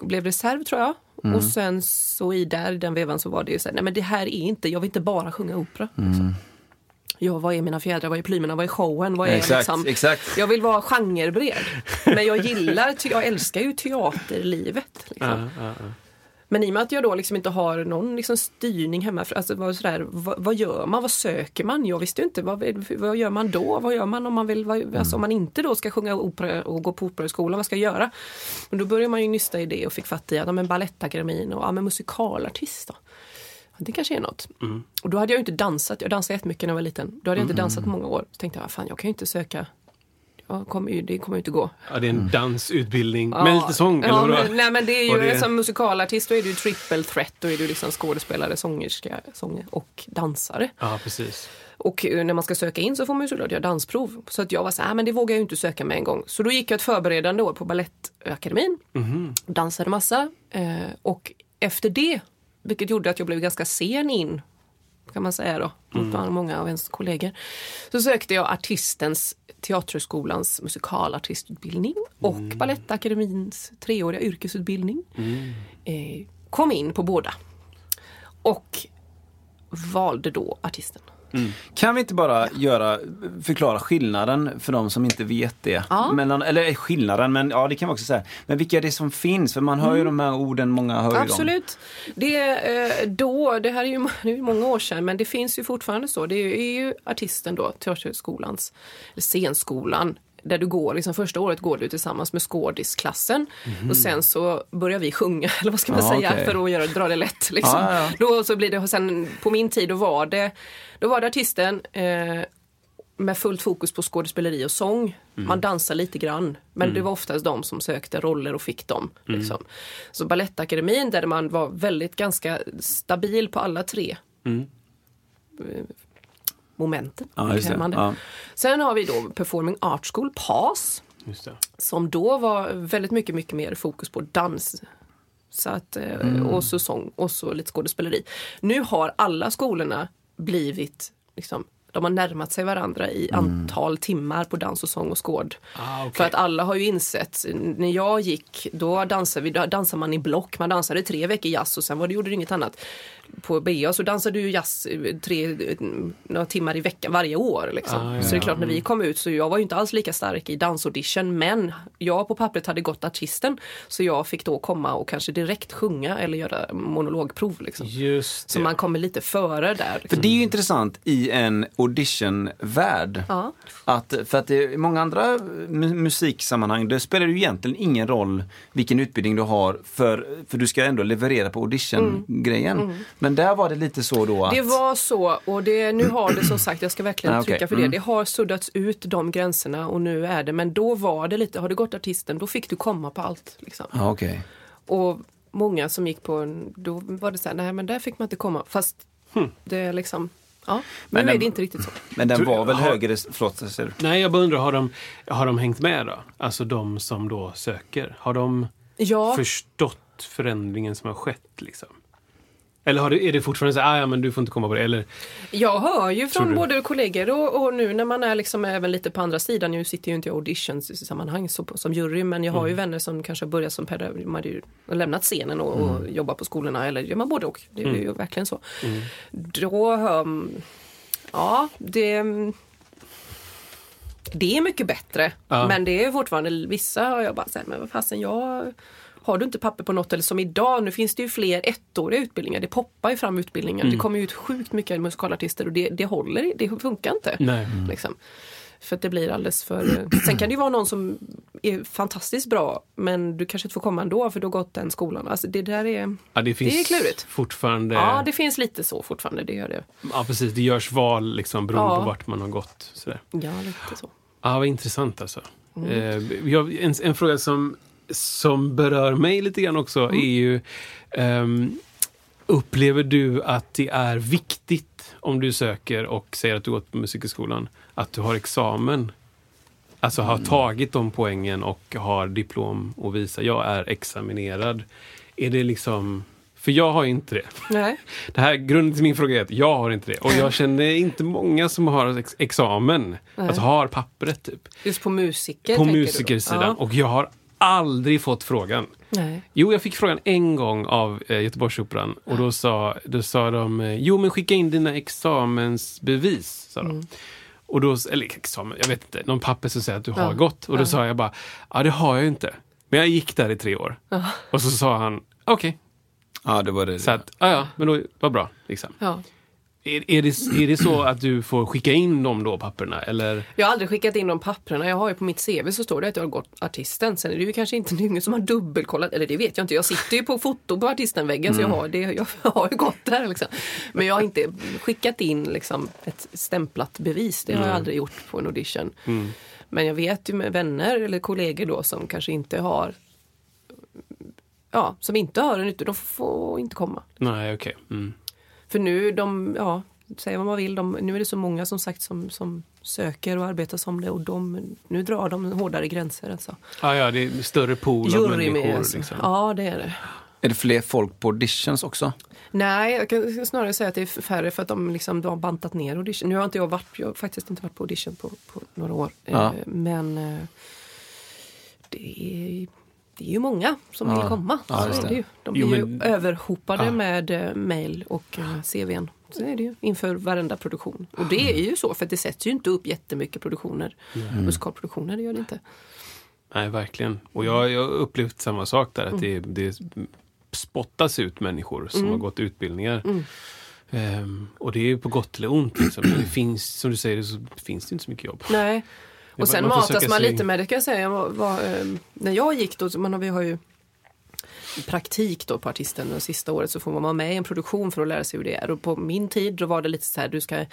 blev reserv tror jag. Mm. Och sen så i där, i den vevan så var det ju så här, nej men det här är inte, jag vill inte bara sjunga opera. Mm. Liksom. Ja, vad är mina fjädrar, vad är plymerna, vad är showen, vad är Exakt, liksom... exakt. Jag vill vara genrebred. Men jag gillar, jag älskar ju teaterlivet. Liksom. Men i och med att jag då liksom inte har någon liksom styrning hemma, alltså vad, sådär, vad, vad gör man, vad söker man? Jag visste inte, vad, vad gör man då? Vad gör man om man, vill, vad, alltså, om man inte då ska sjunga opera och gå på operaskolan, vad ska jag göra? Men då började man ju nysta i det och fick fatt i att ja, men Balettakademin och ja, men musikalartist då. Det kanske är något. Och då hade jag inte dansat, jag dansade jättemycket när jag var liten. Då hade jag inte dansat på många år. Så tänkte jag, fan jag kan ju inte söka, jag kommer ju, det kommer ju inte gå. Ja, det är en dansutbildning Ja, med lite sång, ja, eller vadå? men, nej men det är ju det- som musikalartist då är du triple threat. Då är du liksom skådespelare, sångerska, sånger och dansare. Ja, precis. Och eh, när man ska söka in så får man ju såklart göra dansprov. Så att jag var så här, "Ah, men det vågar jag ju inte söka med en gång. Så då gick jag ett förberedande år på Balettakademin. Dansade massa. Eh, och efter det, vilket gjorde att jag blev ganska sen in kan man säga då, mot många av ens kollegor. Så sökte jag artistens, Teaterskolans musikalartistutbildning och Balettakademins treåriga yrkesutbildning. Eh, kom in på båda. Och valde då artisten. Kan vi inte bara göra, förklara skillnaden för de som inte vet det? Ja. Mellan, eller skillnaden, men ja det kan vi också säga. Men vilka är det som finns? För man hör ju de här orden, många hör ju dem. Absolut. Eh, då, det här är ju [LAUGHS] det är ju många år sedan men det finns ju fortfarande så. Det är ju, är ju artisten då, Teaterskolans, eller scenskolan, där du går, liksom första året går du tillsammans med skådisklassen och sen så börjar vi sjunga, [LAUGHS] eller vad ska man Mhm. Ja, säga, okej. för att göra, dra det lätt. Liksom. Ja, ja, Då så blir det, och sen på min tid då var det, då var det artisten eh, med fullt fokus på skådespeleri och sång. Mm. Man dansar lite grann, men det var oftast de som sökte roller och fick dem. Mm. Liksom. Så Balettakademin där man var väldigt ganska stabil på alla tre eh, momenten. Mm. Ja. Ja. Sen har vi då Performing Art School, PAS, Just det. som då var väldigt mycket, mycket mer fokus på dans. Så att, eh, Och så sång och så lite skådespeleri. Nu har alla skolorna blivit, liksom, de har närmat sig varandra i antal timmar på dans och sång och skåd. Ah, okej. För att alla har ju insett, när jag gick, då dansade, vi, då dansade man i block. Man dansade tre veckor jazz och sen var det, gjorde det inget annat. På BA så dansade du jazz eh, tre, eh, några timmar i veckan varje år. Liksom. Ah, ja, så det är klart, när vi kom ut så jag var ju inte alls lika stark i dansaudition men jag på pappret hade gått artisten så jag fick då komma och kanske direkt sjunga eller göra monologprov. Liksom. Just Så man kommer lite före där. För Liksom. det är ju intressant i en auditionvärld. Ja. Att, för att det, i många andra mu- musiksammanhang, det spelar det ju egentligen ingen roll vilken utbildning du har för, för du ska ändå leverera på audition-grejen. Men där var det lite så då att... Det var så och det, nu har det som sagt, jag ska verkligen Ah, trycka för Mm. det, det har suddats ut de gränserna och nu är det, men då var det lite, har du gått artisten då fick du komma på allt. Liksom. Ja, okej. Och många som gick på en, då var det så här, nej men där fick man inte komma. Fast det är liksom, ja, Men nu är den- det inte riktigt så. Men den var väl har- högre... Förlåt, säger du? Nej, jag bara undrar, har de, har de hängt med då? Alltså de som då söker. Har de Ja, förstått förändringen som har skett liksom? Eller har du, är det fortfarande så ah, ja men du får inte komma på det? Eller, Jag hör ju från både kollegor och, och nu när man är liksom även lite på andra sidan, nu sitter ju inte jag i auditions i sammanhang så, som jury, men jag har Mm. ju vänner som kanske börjat som pedagog, ju lämnat scenen och, och Mm. jobbar på skolorna, eller gör man både och. Det är ju verkligen så. Då hör, ja det det är mycket bättre. Ja. Men det är fortfarande, vissa har jag bara sagt, men vad fasen jag har du inte papper på något eller som idag, nu finns det ju fler ettåriga utbildningar. Det poppar ju fram utbildningar. Det kommer ju ut sjukt mycket musikalartister och det, det håller, det funkar inte. nej. Liksom. För att det blir alldeles för... Sen kan det ju vara någon som är fantastiskt bra men du kanske inte får komma ändå för du har gått den skolan. Alltså det där är... Ja, det, finns Det är klurigt. fortfarande. Ja, det finns lite så fortfarande, det gör det. Ja, precis. Det görs val liksom beroende Ja. på vart man har gått. Sådär. Ja, lite så. Ja, vad intressant alltså. Mm. Eh, jag, en, en fråga som, som berör mig lite grann också Mm. är ju ehm, Upplever du att det är viktigt om du söker och säger att du gått på Musikhögskolan att du har examen? Alltså har Mm. tagit de poängen och har diplom och visa jag är examinerad. Är det liksom... För jag har inte det. Nej. [LAUGHS] Det här, grunden till min fråga är att jag har inte det. Och jag känner inte många som har ex examen. Alltså har pappret typ. Just på musiker På musikersidan. Ja. Och jag har aldrig fått frågan. Nej. Jo, jag fick frågan en gång av eh, Göteborgsoperan. Och då sa, då sa de, eh, jo men skicka in dina examensbevis. Sa de. Mm. Och då, eller examen, jag vet inte, någon papper som säger att du har Ja. gått. Och då sa jag bara, ja det har jag inte. Men jag gick där i tre år. Och så sa han, okej. Ja, det var det. Så att, ja ja, men då, vad bra. Liksom. Ja. Är, är, det, är det så att du får skicka in de då papperna? Eller? Jag har aldrig skickat in de papperna. Jag har ju på mitt CV så står det att jag har gått artisten. Sen är det ju kanske inte ingen som har dubbelkollat, eller det vet jag inte. Jag sitter ju på foto på artistenväggen så jag har, det, jag har ju gått där. Liksom. Men jag har inte skickat in liksom, ett stämplat bevis. Det har jag aldrig gjort på en audition. Men jag vet ju med vänner eller kollegor då som kanske inte har Ja, som inte har en utbildning, de får inte komma. Nej, okej. Mm. För nu, de, ja, säga vad man vill, de, nu är det så många som sagt som, som söker och arbetar som det och de, nu drar de hårdare gränser. Alltså. Ah, ja, det är större pool av Jury människor. med. Alltså. Liksom. Ja, det är det. Är det fler folk på auditions också? Nej, jag kan snarare säga att det är färre för att de, liksom, de har bantat ner audition. Nu har inte jag varit, jag har faktiskt inte varit på audition på, på några år. Ja. Eh, men eh, det är, det är ju många som Ja. vill komma. Ja, så är det. ju. De blir ju men- överhopade Ja. med eh, mail och eh, CVn. Så är det ju inför varenda produktion. Och det är ju så för det sätts ju inte upp jättemycket produktioner. Musikalproduktioner, det gör det inte. Nej, verkligen. Och jag, har upplevt samma sak där. Att det, det spottas ut människor som har gått utbildningar. Ehm, och det är ju på gott eller ont. Liksom. Det finns, som du säger, så finns det inte så mycket jobb. Nej. Och sen man matas man lite med det kan jag säga. Jag var, var, eh, när jag gick då, man har, vi har ju praktik då på artisten det sista året så får man vara med i en produktion för att lära sig hur det är. Och på min tid då var det lite så här, du ska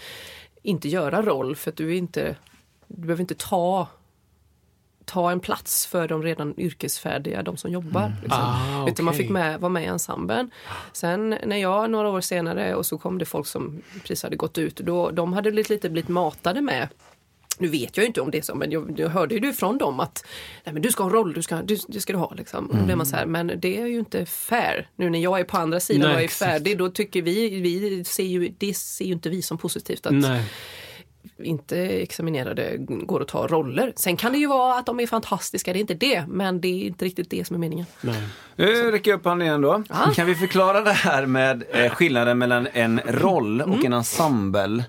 inte göra roll för att du inte, du behöver inte ta ta en plats för de redan yrkesfärdiga, de som jobbar. Liksom. Ah, Utan man fick med, vara med i ensemblen. Sen när jag några år senare och så kom det folk som precis hade gått ut, då, de hade blivit, lite blivit matade med nu vet jag ju inte om det är så, men jag, jag hörde ju från dem att Nej, men du ska ha en roll, du ska, du, det ska du ha. Liksom. Blev man så här, men det är ju inte fair. Nu när jag är på andra sidan Nej, och jag är färdig, då tycker vi, vi ser ju, det ser ju inte vi som positivt att Nej. inte examinerade går att ta roller. Sen kan det ju vara att de är fantastiska, det är inte det, men det är inte riktigt det som är meningen. Nej. Nu räcker jag upp handen igen då. Ja. Kan vi förklara det här med eh, skillnaden mellan en roll och en ensemble?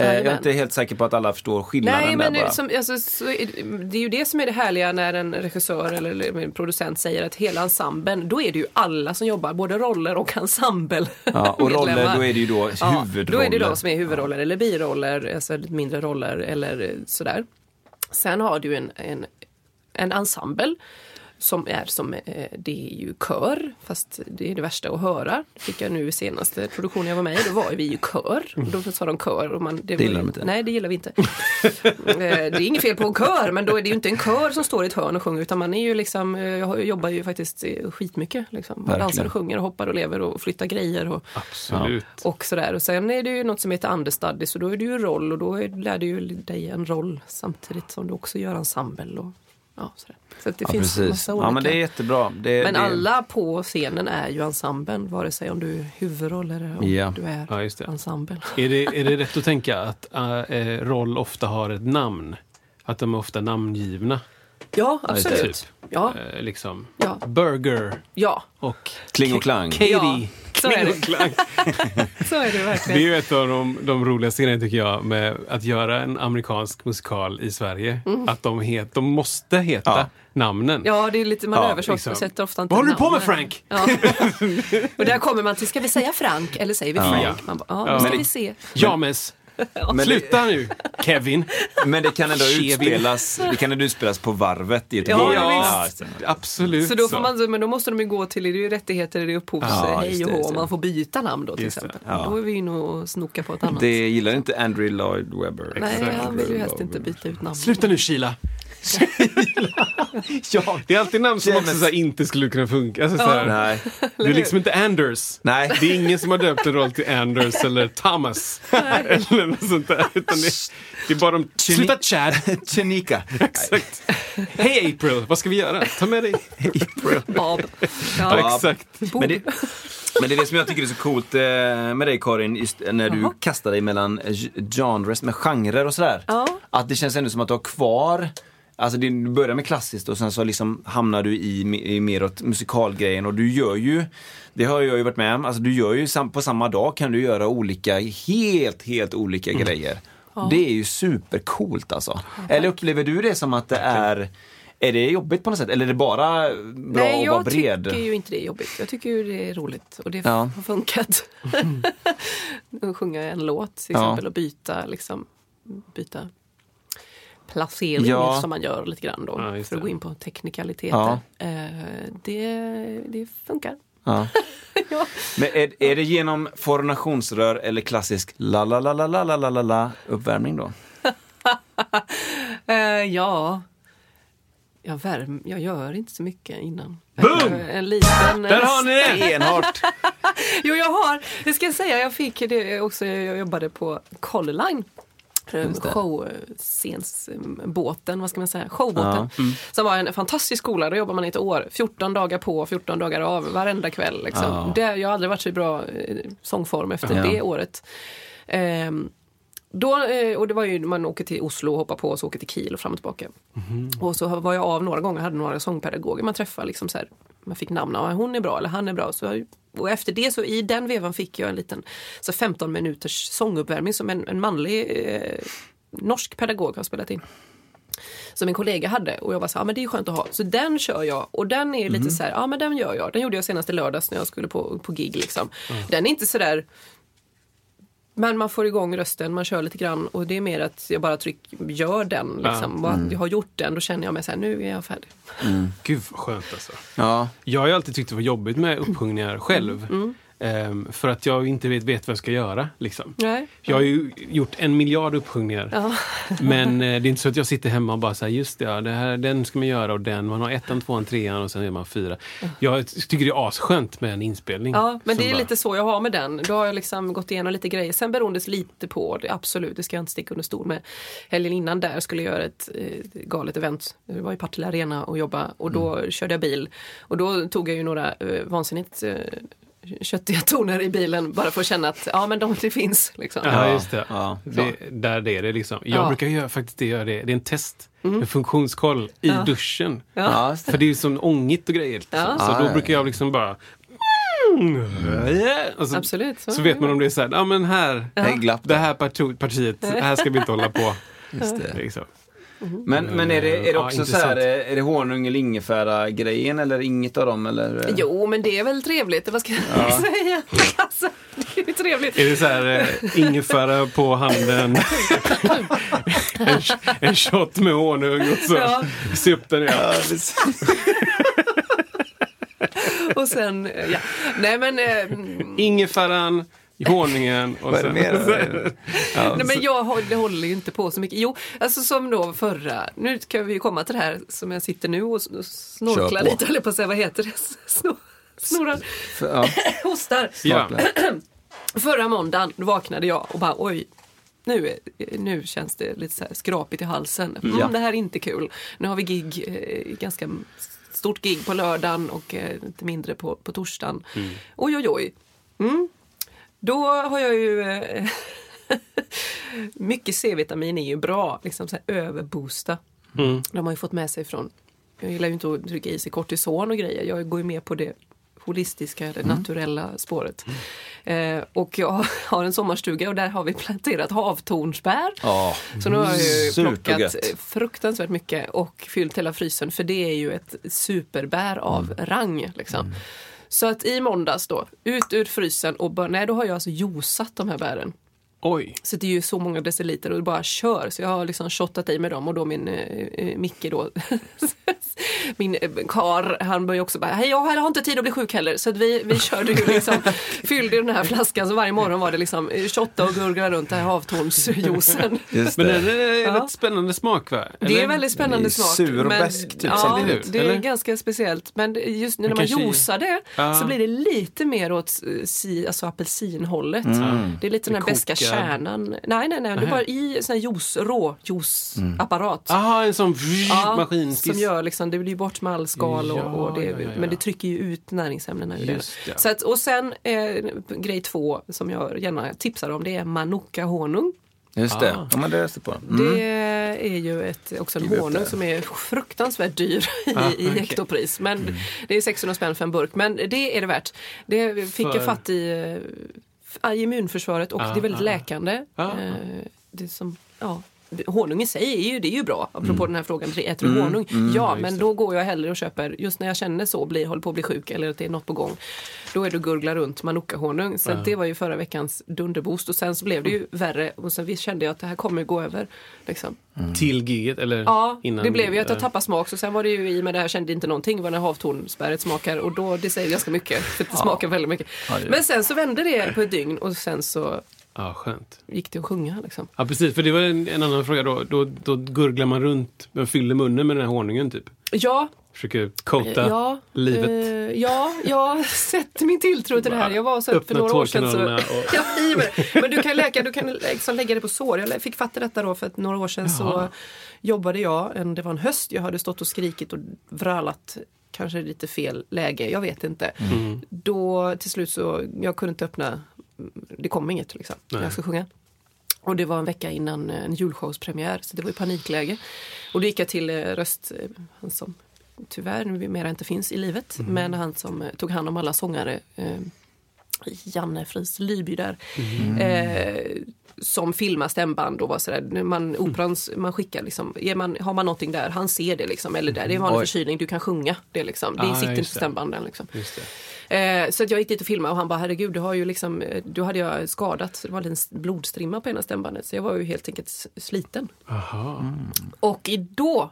Eh, jag är inte helt säker på att alla förstår skillnaden Nej, men där bara. det, som, alltså, så, är- det är ju det som är det härliga när en regissör eller, en producent säger att hela ensemblen, då är det ju alla som jobbar, både roller och ensemble. Ja, och [LAUGHS] roller, då är det ju då Ja, huvudroller. Då är det de som är huvudroller eller biroller, alltså lite mindre roller eller eh, sådär. Sen har du en, en, en ensemble som är som, eh, det är ju kör, fast det är det värsta att höra. Det fick jag nu i senaste produktionen jag var med i, då var vi ju kör. Och då sa de kör. Och man, det, Det gillar de inte. Nej, det gillar vi inte. Eh, det är inget fel på en kör, men då är det ju inte en kör som står i ett hörn och sjunger, utan man är ju liksom, eh, jag jobbar ju faktiskt skitmycket. Liksom. Man Verkligen. dansar och sjunger och hoppar och lever och flyttar grejer. Och, Absolut. och sådär. Och sen är det ju något som heter understudy, så då är det ju roll och då är- lär du ju dig en roll samtidigt som du också gör ensemble. Och ja, sådär. Så att det Ja, finns precis. massa olika. Ja, men det är jättebra. Det, Men det, alla på scenen är ju ensemblen, vare sig om du är huvudroll eller om Ja. du är Ja, just det. ensemble. Är det, är det rätt att tänka att äh, roll ofta har ett namn? Att de är ofta namngivna? Ja, absolut. Typ. Ja, Eh, liksom ja, Burger ja, och Kling och klang. Katie. Ja, så är Kling det. och klang. [LAUGHS] så är det Det är verkligen. ju ett av de, de roligaste grejerna tycker jag med att göra en amerikansk musikal i Sverige. Att de, het, de måste heta Ja. namnen. Mm. Ja, det är lite, man Ja, översätter liksom. ofta inte Vad håller du på med. Frank? Ja. [LAUGHS] och där kommer man till, ska vi säga Frank eller säger vi Ja. Frank? Man bara, ja, Ja. nu ska Men- vi se. James, Men sluta nu Kevin. Men det kan ändå utspelas, det kan ändå utspelas på varvet i Göteborg. Ja, just det. Absolut Så då, får man, men då måste de ju gå till det är ju rättigheter, det är upphovs, Ja, hej och det, hå, det. man får byta namn då till Just det, exempel. ja. Då är vi inne och snokar på ett annat. Det gillar inte Andrew Lloyd Webber. Nej, han vill ju helst inte byta ut namn. Sluta nu Sheila. [LAUGHS] Ja. Det är alltid namn som också så här, inte skulle kunna funka. Alltså, så här, Nej. Det är liksom inte Anders. Nej. Det är ingen som har döpt en roll till Anders eller Thomas. eller något sånt där. [LAUGHS] Utan det, det är bara de... Sluta Chad! Chenika. [LAUGHS] Exakt. Hej April, vad ska vi göra? Ta med dig April. Bob. Ja, Ja. exakt. Men det, men det är det som jag tycker är så coolt eh, med dig Karin, just när du Jaha. kastar dig mellan genres, med genrer och sådär. Ja. Att det känns ändå som att du har kvar Alltså det, du börjar med klassiskt och sen så liksom hamnar du i, i mer åt musikalgrejen och du gör ju Det har jag ju varit med om, alltså du gör ju sam, på samma dag kan du göra olika, helt, helt olika Mm. grejer. Det är ju supercoolt alltså. Eller upplever du det som att det är är det jobbigt på något sätt? Eller är det bara bra Nej, att vara jag bred? tycker ju inte det är jobbigt. Jag tycker ju det är roligt och det Ja. har funkat. [LAUGHS] att sjunga en låt till Ja. exempel och byta, liksom, byta placering Ja. som man gör lite grann då. Ja, för att det. gå in på teknikaliteter. Ja. Eh, det, det funkar. Ja. [LAUGHS] Ja. Men är, är det genom fornationsrör eller klassisk la la la la la la la la la uppvärmning då? [LAUGHS] Eh, ja. Jag, värm, jag gör inte så mycket innan. Boom! Eh, En liten... Där har ni det! Stenhårt! [LAUGHS] Jo, jag har. Det ska jag säga. Jag fick det också. Jag jobbade på Color Line. Showscensbåten, vad ska man säga, showbåten. Som var en fantastisk skola, då jobbar man i ett år. 14 dagar på, 14 dagar av, varenda kväll. Liksom. Ja. Det, jag har aldrig varit så i bra eh, sångform efter Ja. det året. Ehm, då, eh, och det var ju, man åker till Oslo och hoppar på och så åker till Kiel och fram och tillbaka. Och så var jag av några gånger, hade några sångpedagoger man träffade. Liksom så här, man fick namn, ja, hon är bra eller han är bra. Så och efter det så i den vevan fick jag en liten så 15 minuters sånguppvärmning som en, en manlig eh, norsk pedagog har spelat in. Som en kollega hade och jag var så ja men det är skönt att ha. Så den kör jag och den är lite så här, ja men den gör jag. Den gjorde jag senast i lördags när jag skulle på, på gig liksom. Den är inte så där men man får igång rösten, man kör lite grann och det är mer att jag bara tryck, gör den. Liksom. Och att jag har gjort den, då känner jag mig så här, nu är jag färdig. Gud vad skönt alltså. Ja, Jag har ju alltid tyckt det var jobbigt med uppsjungningar själv. Mm. Ehm, för att jag inte vet, vet vad jag ska göra. Liksom. Nej. Jag har ju gjort en miljard uppsjungningar. Ja. Men eh, det är inte så att jag sitter hemma och bara säger just det, ja, det här, den ska man göra och den. Man har ettan, tvåan, trean och sen är man fyra. Jag tycker det är asskönt med en inspelning. Ja, men det är bara- lite så jag har med den. Då har jag liksom gått igenom lite grejer. Sen beroende lite på, det, absolut, det ska jag inte sticka under stol med. Helgen innan där skulle jag göra ett eh, galet event. Det var i Partille Arena och jobba och då Mm. körde jag bil. Och då tog jag ju några eh, vansinnigt eh, köttiga toner i bilen bara för att känna att ja men de det finns. Liksom. Ja, just det. Ja. det där det är det liksom. Jag Ja. brukar göra, faktiskt det, göra det. Det är en test. En funktionskoll i Ja. duschen. ja. För det är ju så ångigt och grejer. Ja. Så, så Ja, då ja, brukar jag liksom bara... Så, Absolut. så vet man om det är så här, ja men här, glapp det här parti- partiet, här ska vi inte hålla på. [LAUGHS] Just det. Liksom. Men, men är det, är det Ja, också så här, intressant. är det honung eller ingefära grejen eller inget av dem eller? Jo, men det är väl trevligt. Vad ska jag [LAUGHS] säga? Alltså, det är trevligt. Är det så här, eh, ingefära på handen, en, en shot med honung och så Ja. se upp den igen. Och sen, eh, ja. Nej men, eh, mm, Ingefäran, honungen och Vad är det sen... mer? [LAUGHS] Ja, nej, men jag håller, håller ju inte på så mycket. Jo, alltså som då förra, nu kan vi ju komma till det här som jag sitter nu och snorklar lite, eller på att säga, vad heter det? [LAUGHS] Snor, snorar, ja, [LAUGHS] hostar. Ja. [CLEARS THROAT] Förra måndagen vaknade jag och bara oj, nu, nu känns det lite så här skrapigt i halsen. Mm, Ja. Det här är inte kul. Nu har vi gig, eh, ganska stort gig på lördagen och eh, lite mindre på, på torsdagen. Oj, oj, oj. Mm. Då har jag ju... Eh, [LAUGHS] mycket C-vitamin är ju bra, liksom så här överboosta. De har ju fått med sig från, jag gillar ju inte att trycka i sig kortison och grejer, jag går ju med på det holistiska, det naturella spåret. Eh, och jag har en sommarstuga och där har vi planterat havtornsbär. Ja. Så nu har jag ju plockat eh, fruktansvärt mycket och fyllt hela frysen för det är ju ett superbär av rang. Liksom. Så att i måndags då, ut ur frysen och bara, nej då har jag alltså juicat de här bären. Oj. Så det är ju så många deciliter och det bara kör. Så jag har liksom shottat i med dem och då min eh, eh, Micke då, [LAUGHS] min eh, kar, han började också bara, hej jag har inte tid att bli sjuk heller. Så att vi, vi körde ju liksom, [LAUGHS] fyllde den här flaskan så varje morgon var det liksom eh, shotta och gurgla runt den här havtornsjuicen. [LAUGHS] Men det. den är Ja. rätt spännande smak va? Det är Eller? väldigt spännande är smak. sur och besk, typ, ja, samtidigt, det är eller? ganska speciellt. Men just när man i- juicar det Ja. så blir det lite mer åt si, alltså apelsinhållet. Mm. Det är lite den här beska. Kärnan. Nej, nej, nej. Det är bara i sån här juice, rå juiceapparat. Aha, en sån Ja, maskinskiss. som gör liksom, det blir bort med all skal och, Ja, och det, ja, ja, ja. men det trycker ju ut näringsämnena ur det. Just det. Så att, och sen eh, grej två som jag gärna tipsar om det är manuka honung. Just det. Ah. Ja, men det läste på. Mm. Det är ju ett, också en honung som är fruktansvärt dyr [LAUGHS] i, Ah, i okej. hektopris. Men det är 600 spänn för en burk. Men det är det värt. Det fick För- jag fatt i, eh, i immunförsvaret och Ah, det är väldigt ah. läkande. Ah. Eh, Det som, ja, honung i sig är ju, det är ju bra. Apropå Mm. den här frågan, äter du honung? ja, just men det. då går jag hellre och köper, just när jag känner så, blir, håller på att bli sjuk eller att det är något på gång. Då är det att gurgla runt manuka-honung. Så det var ju förra veckans dunderboost och sen så blev det ju värre och sen visst kände jag att det här kommer gå över. Liksom. Till giget eller Ja, innan? det blev ju att jag tappade smak. Så sen var det ju i med det här kände inte någonting vad den här havtornsbäret smakar. Och då, det säger ganska mycket. För det smakar väldigt mycket. Ja, Men sen så vände det på ett dygn och sen så Ja, skönt. gick det att sjunga. Liksom. Ja, precis. För det var en, en annan fråga då. då. Då gurglar man runt, man fyller munnen med den här honungen typ. Ja, Försöker coata ja, livet. eh, ja, jag sätter min tilltro till det här. Jag var så för några år sedan. Så, [LAUGHS] och- ja. Men du kan läka, du kan liksom lägga det på sår. Jag fick fatta detta då för att några år sedan så Jaha. jobbade jag, en, det var en höst, jag hade stått och skrikit och vrålat kanske lite fel läge, jag vet inte. Mm. Då till slut så, jag kunde inte öppna, det kom inget liksom, när jag ska sjunga. Och det var en vecka innan eh, en julshowspremiär så det var ju panikläge. Och då gick jag till eh, röst, eh, han som tyvärr numera inte finns i livet, Mm. men han som tog hand om alla sångare eh, Janne Fries Lyby där. Eh, som filmar stämband och var sådär, man, operans, man skickar liksom, man, har man någonting där, han ser det liksom, eller där, det är en vanlig förkylning, du kan sjunga det liksom. Det Ah, sitter inte på stämbanden liksom. Eh, så att jag gick dit och filmade och han bara herregud, du har ju liksom, eh, du hade jag skadat, det var en blodstrimma på ena stämbandet. Så jag var ju helt enkelt sliten. Aha. Och då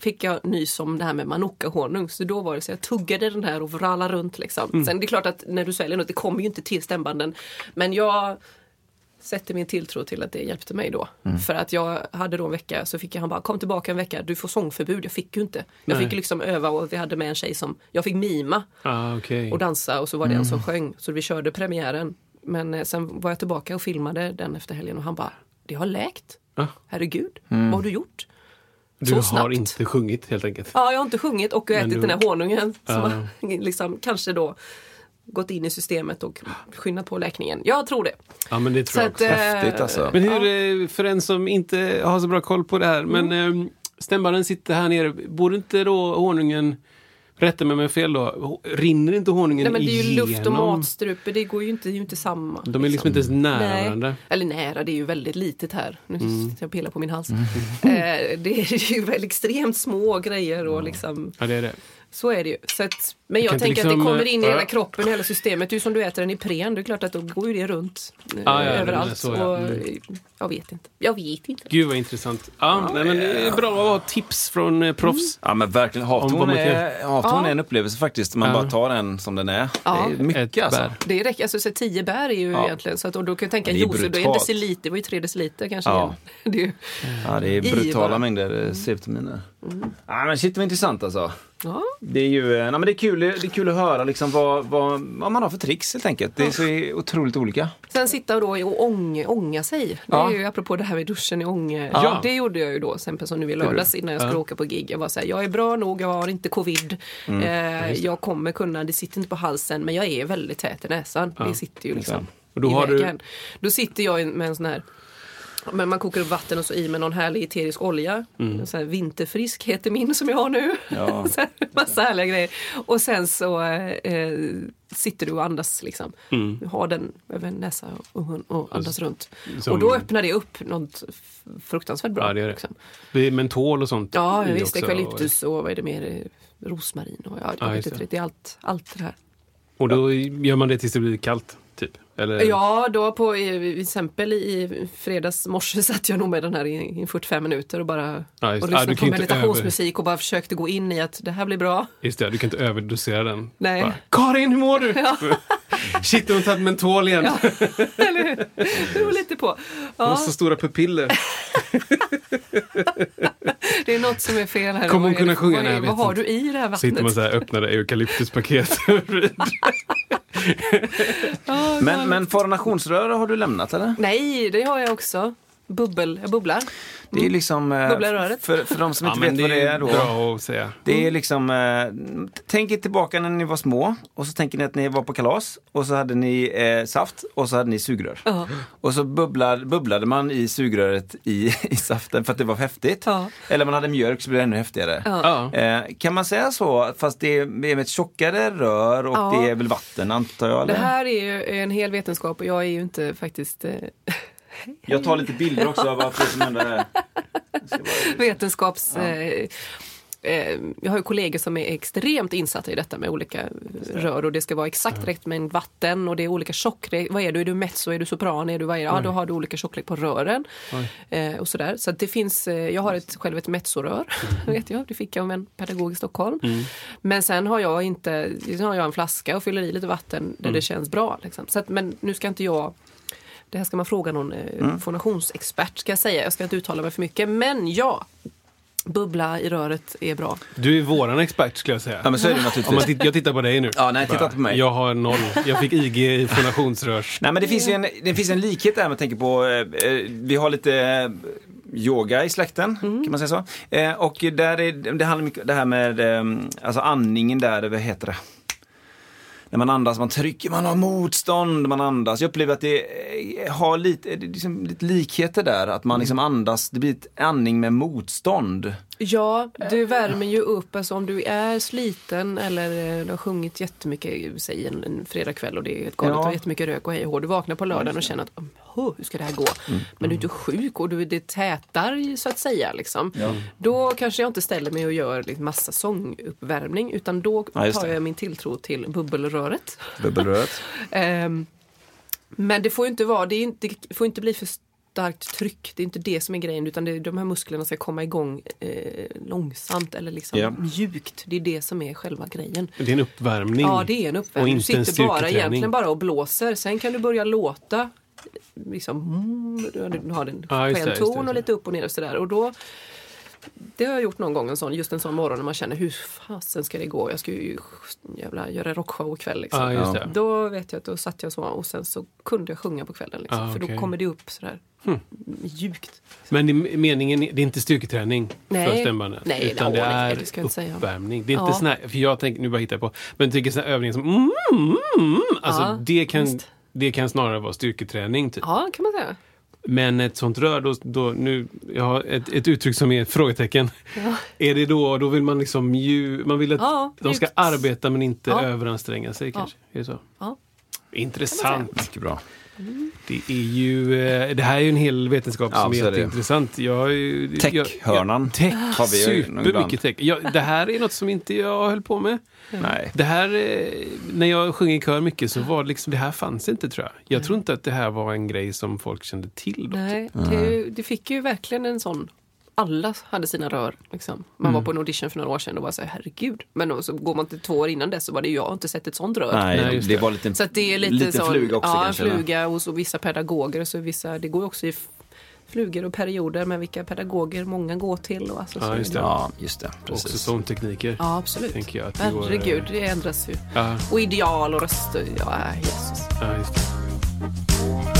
fick jag nys om det här med manuka-honung. Så då var det så jag tuggade den här och vralade runt liksom. Sen det är klart att när du sväljer något, det kommer ju inte till stämbanden. Men jag sätter min tilltro till att det hjälpte mig då. För att jag hade då en vecka, så fick jag, han bara kom tillbaka en vecka, du får sångförbud. Jag fick ju inte. Jag Nej. fick liksom öva och vi hade med en tjej som, jag fick mima Ah, okej. och dansa och så var det en som sjöng. Så vi körde premiären. Men eh, sen var jag tillbaka och filmade den efter helgen och han bara, det har läkt. Ah. Herregud, vad har du gjort? Du har snabbt. inte sjungit helt enkelt. Ja, jag har inte sjungit och ätit du- den här honungen som Ja. har [LAUGHS] liksom, kanske då gått in i systemet och skyndat på läkningen. Jag tror det. Ja, men det tror jag också. eh, Häftigt, alltså. Men hur, eh, för en som inte har så bra koll på det här, men Mm. eh, stämbanden sitter här nere. Borde inte då honungen, rätta mig om jag har fel då, rinner inte honungen Nej, men det är ju luft och igenom? matstrupe, det går ju inte, det är ju inte samma. De är liksom inte ens nära Nej. varandra. Eller nära, det är ju väldigt litet här. Nu Mm. sitter jag och pillar på min hals. Eh, det är ju väl extremt små grejer och liksom Ja, det är det. Så är det ju. Så att, men jag tänker att liksom, det kommer in i äh, hela kroppen, i hela systemet. Ju som du äter en Ipren, det är klart att då går ju det runt eh, Ja, överallt. så, ja. och, Mm. eh, Jag vet inte. Jag vet inte. Gud vad intressant. Ja, nej, men det är bra att ha tips från eh, proffs. Ja men verkligen, havtorn är, havtorn är en upplevelse faktiskt. Man bara tar den som den är. Ja. Det är mycket Ett alltså. bär. Det räcker, alltså så tio bär är ju egentligen, så att, och då kan jag tänka juice, då är en deciliter, det var ju tre deciliter kanske. Ja. [LAUGHS] Det är ju, Ja, det är brutala mängder eh, C-vitaminer. Ja, men shit vad intressant alltså. Ja. Det är ju eh, nej, men det är kul, det är kul att höra liksom vad, vad, vad man har för tricks helt enkelt. Det är så otroligt olika. Sen sitta då och ång, ånga sig. Det Ja. är ju apropå det här med duschen i ånge. Ja. Det gjorde jag ju då, sen som nu i lördags innan jag skulle åka på gig. Jag var såhär, jag är bra nog, jag har inte covid. Mm. Eh, jag kommer kunna, det sitter inte på halsen men jag är väldigt tät i näsan. Det sitter ju liksom Och då har du-. Då sitter jag med en sån här men man kokar upp vatten och så i med någon härlig eterisk olja. Mm. Sån här vinterfrisk heter min som jag har nu. Ja. [LAUGHS] så här, massa härliga grejer. Och sen så eh, sitter du och andas liksom. Mm. Har den över näsa och, och andas runt. som- Och då öppnar det upp något fruktansvärt bra. Ja, det gör det. Liksom. Det är mentol och sånt. Ja, visst. också. Eukalyptus och vad är det mer? Rosmarin och ja, Ja, jag vet inte. det. Det är allt, allt det här. Och då gör man det tills det blir kallt, typ? Eller? Ja, då på till exempel i fredags morse [LAUGHS] satt jag nog med den här i, i 45 minuter och bara Ja, just och. Ja, lyssnade du på meditationsmusik och bara försökte gå in i att det här blir bra. Just det, du kan inte överdosera den. Nej. Bara, Karin, hur mår du? [LAUGHS] [LAUGHS] Shit, hon har tagit mentol igen. Eller hur? Det beror lite på. Hon har Ja, så stora pupiller. det är något som är fel här. Kommer hon kunna sjunga? Vad, är, vad har du i det här vattnet? Sitter man så här öppnar eukalyptuspaket. [LAUGHS] Men, men foronationsrör har du lämnat eller? Nej, det har jag också. Bubbel, jag bubblar. Det är liksom... eh, Bubbla i röret. För, för de som inte vet vad det är då. bra att säga. Det är liksom, eh, tänk er tillbaka när ni var små och så tänker ni att ni var på kalas och så hade ni eh, saft och så hade ni sugrör. Ja. Och så bubblade, bubblade man i sugröret i, [LAUGHS] i saften för att det var häftigt. Ja. Eller man hade mjölk så blev det ännu häftigare. Ja. Eh, kan man säga så, fast det är med ett tjockare rör och det är väl vatten antar jag? Det Eller? här är ju en hel vetenskap och jag är ju inte faktiskt eh, [LAUGHS] Jag tar lite bilder också av vad som händer här. vetenskaps... Eh, eh, jag har ju kollegor som är extremt insatta i detta med olika rör och det ska vara exakt rätt mängd vatten och det är olika tjocklek. Vad är du? Är du mezzo? Är du sopran? Är du vad är det? Ja, då har du olika tjocklek på rören. Eh, och sådär. Så det finns, eh, jag har ett, själv ett mezzorör, [LAUGHS] vet jag. Det fick jag av en pedagog i Stockholm. Men sen har jag inte, sen har jag en flaska och fyller i lite vatten där det känns bra. Liksom. Så att, men nu ska inte jag det här ska man fråga någon eh, fonationsexpert ska jag säga. Jag ska inte uttala mig för mycket. Men ja, bubbla i röret är bra. Du är våran expert skulle jag säga. Ja men så är det Om man naturligtvis. titt- jag tittar på dig nu. Ja, nej, titta på mig. Jag har noll. Jag fick IG i fonationsrörs... Nej men det finns ju en, det finns en likhet där med tänker på, eh, eh, vi har lite eh, yoga i släkten, Mm. kan man säga så. Eh, och där är, det handlar mycket det här med alltså andningen där, vad heter det? När man andas, man trycker, man har motstånd, man andas. Jag upplever att det eh, har lite, liksom lite likheter där, att man liksom andas, det blir ett andning med motstånd. Ja, du värmer ju upp. Alltså om du är sliten eller eh, du har sjungit jättemycket, säg en, en fredagkväll och det är ett galet Ja. och jättemycket rök och hej och. Du vaknar på lördagen och känner att "Åh, hur ska det här gå? Men du är inte sjuk och du, det tätar så att säga. Liksom. Då kanske jag inte ställer mig och gör liksom, massa sånguppvärmning utan då Ja, tar jag min tilltro till bubbelröret. Bubbelröret. [LAUGHS] Ehm, men det får ju inte vara, det, inte, det får inte bli för starkt tryck. Det är inte det som är grejen utan det, de här musklerna ska komma igång eh, långsamt eller liksom Ja. mjukt. Det är det som är själva grejen. Det är en uppvärmning. Ja, det är en uppvärmning. Du sitter bara egentligen bara och blåser. Sen kan du börja låta liksom, mm, du har en det, skön ton och lite upp och ner och sådär. Och då, det har jag gjort någon gång, en sån, just en sån morgon när man känner hur fasen ska det gå? Jag ska ju jävla göra rockshow ikväll. Liksom. Det. Då vet jag att då satt jag så och sen så kunde jag sjunga på kvällen. Liksom, Ah, För okej. då kommer det upp sådär mjukt. Men det, är meningen, det är inte styrketräning Nej. för stämbanden. Nej, utan det nej, är det ska jag inte säga. uppvärmning. Det är inte Ja. sån här, för jag tänker, nu bara hittar jag på, men tycker såna här övningar som mm, mm, mm, alltså Ja, det, kan, det kan snarare vara styrketräning. Typ. Ja, kan man säga. Men ett sånt rör, då, då, nu, jag har ett, ett uttryck som är ett frågetecken. Är det då, då vill man liksom ju, man vill att Ja, de ska arbeta men inte Ja. överanstränga sig kanske. Är det så? Ja. Intressant. Mycket bra. Det är ju, eh, det här är ju en hel vetenskap Ja, som är jätteintressant. Jag, Tech-hörnan jag- Tech, har vi supermycket tech. Ja, det här är något som inte jag höll på med. Nej. Det här, eh, när jag sjöng i kör mycket så var det liksom, det här fanns inte tror jag. Jag tror inte att det här var en grej som folk kände till då. Nej, det, det fick ju verkligen en sån alla hade sina rör. Liksom. Man Mm. var på en audition för några år sedan och var så här, herregud. Men då, så går man till två år innan dess så var det jag har inte sett ett sånt rör. Nej, det var lite, Så att det är lite liten sån, fluga också ja, kanske. fluga och så vissa pedagoger och så vissa, det går också i flugor och perioder med vilka pedagoger många går till. Och alltså, Ja, just det. Ja, just det. Också Precis. sångtekniker. Ja, absolut. Tänker jag att Herregud, det ändras ju. Ja, Och ideal och röster. Ja, Jesus. ja, just det.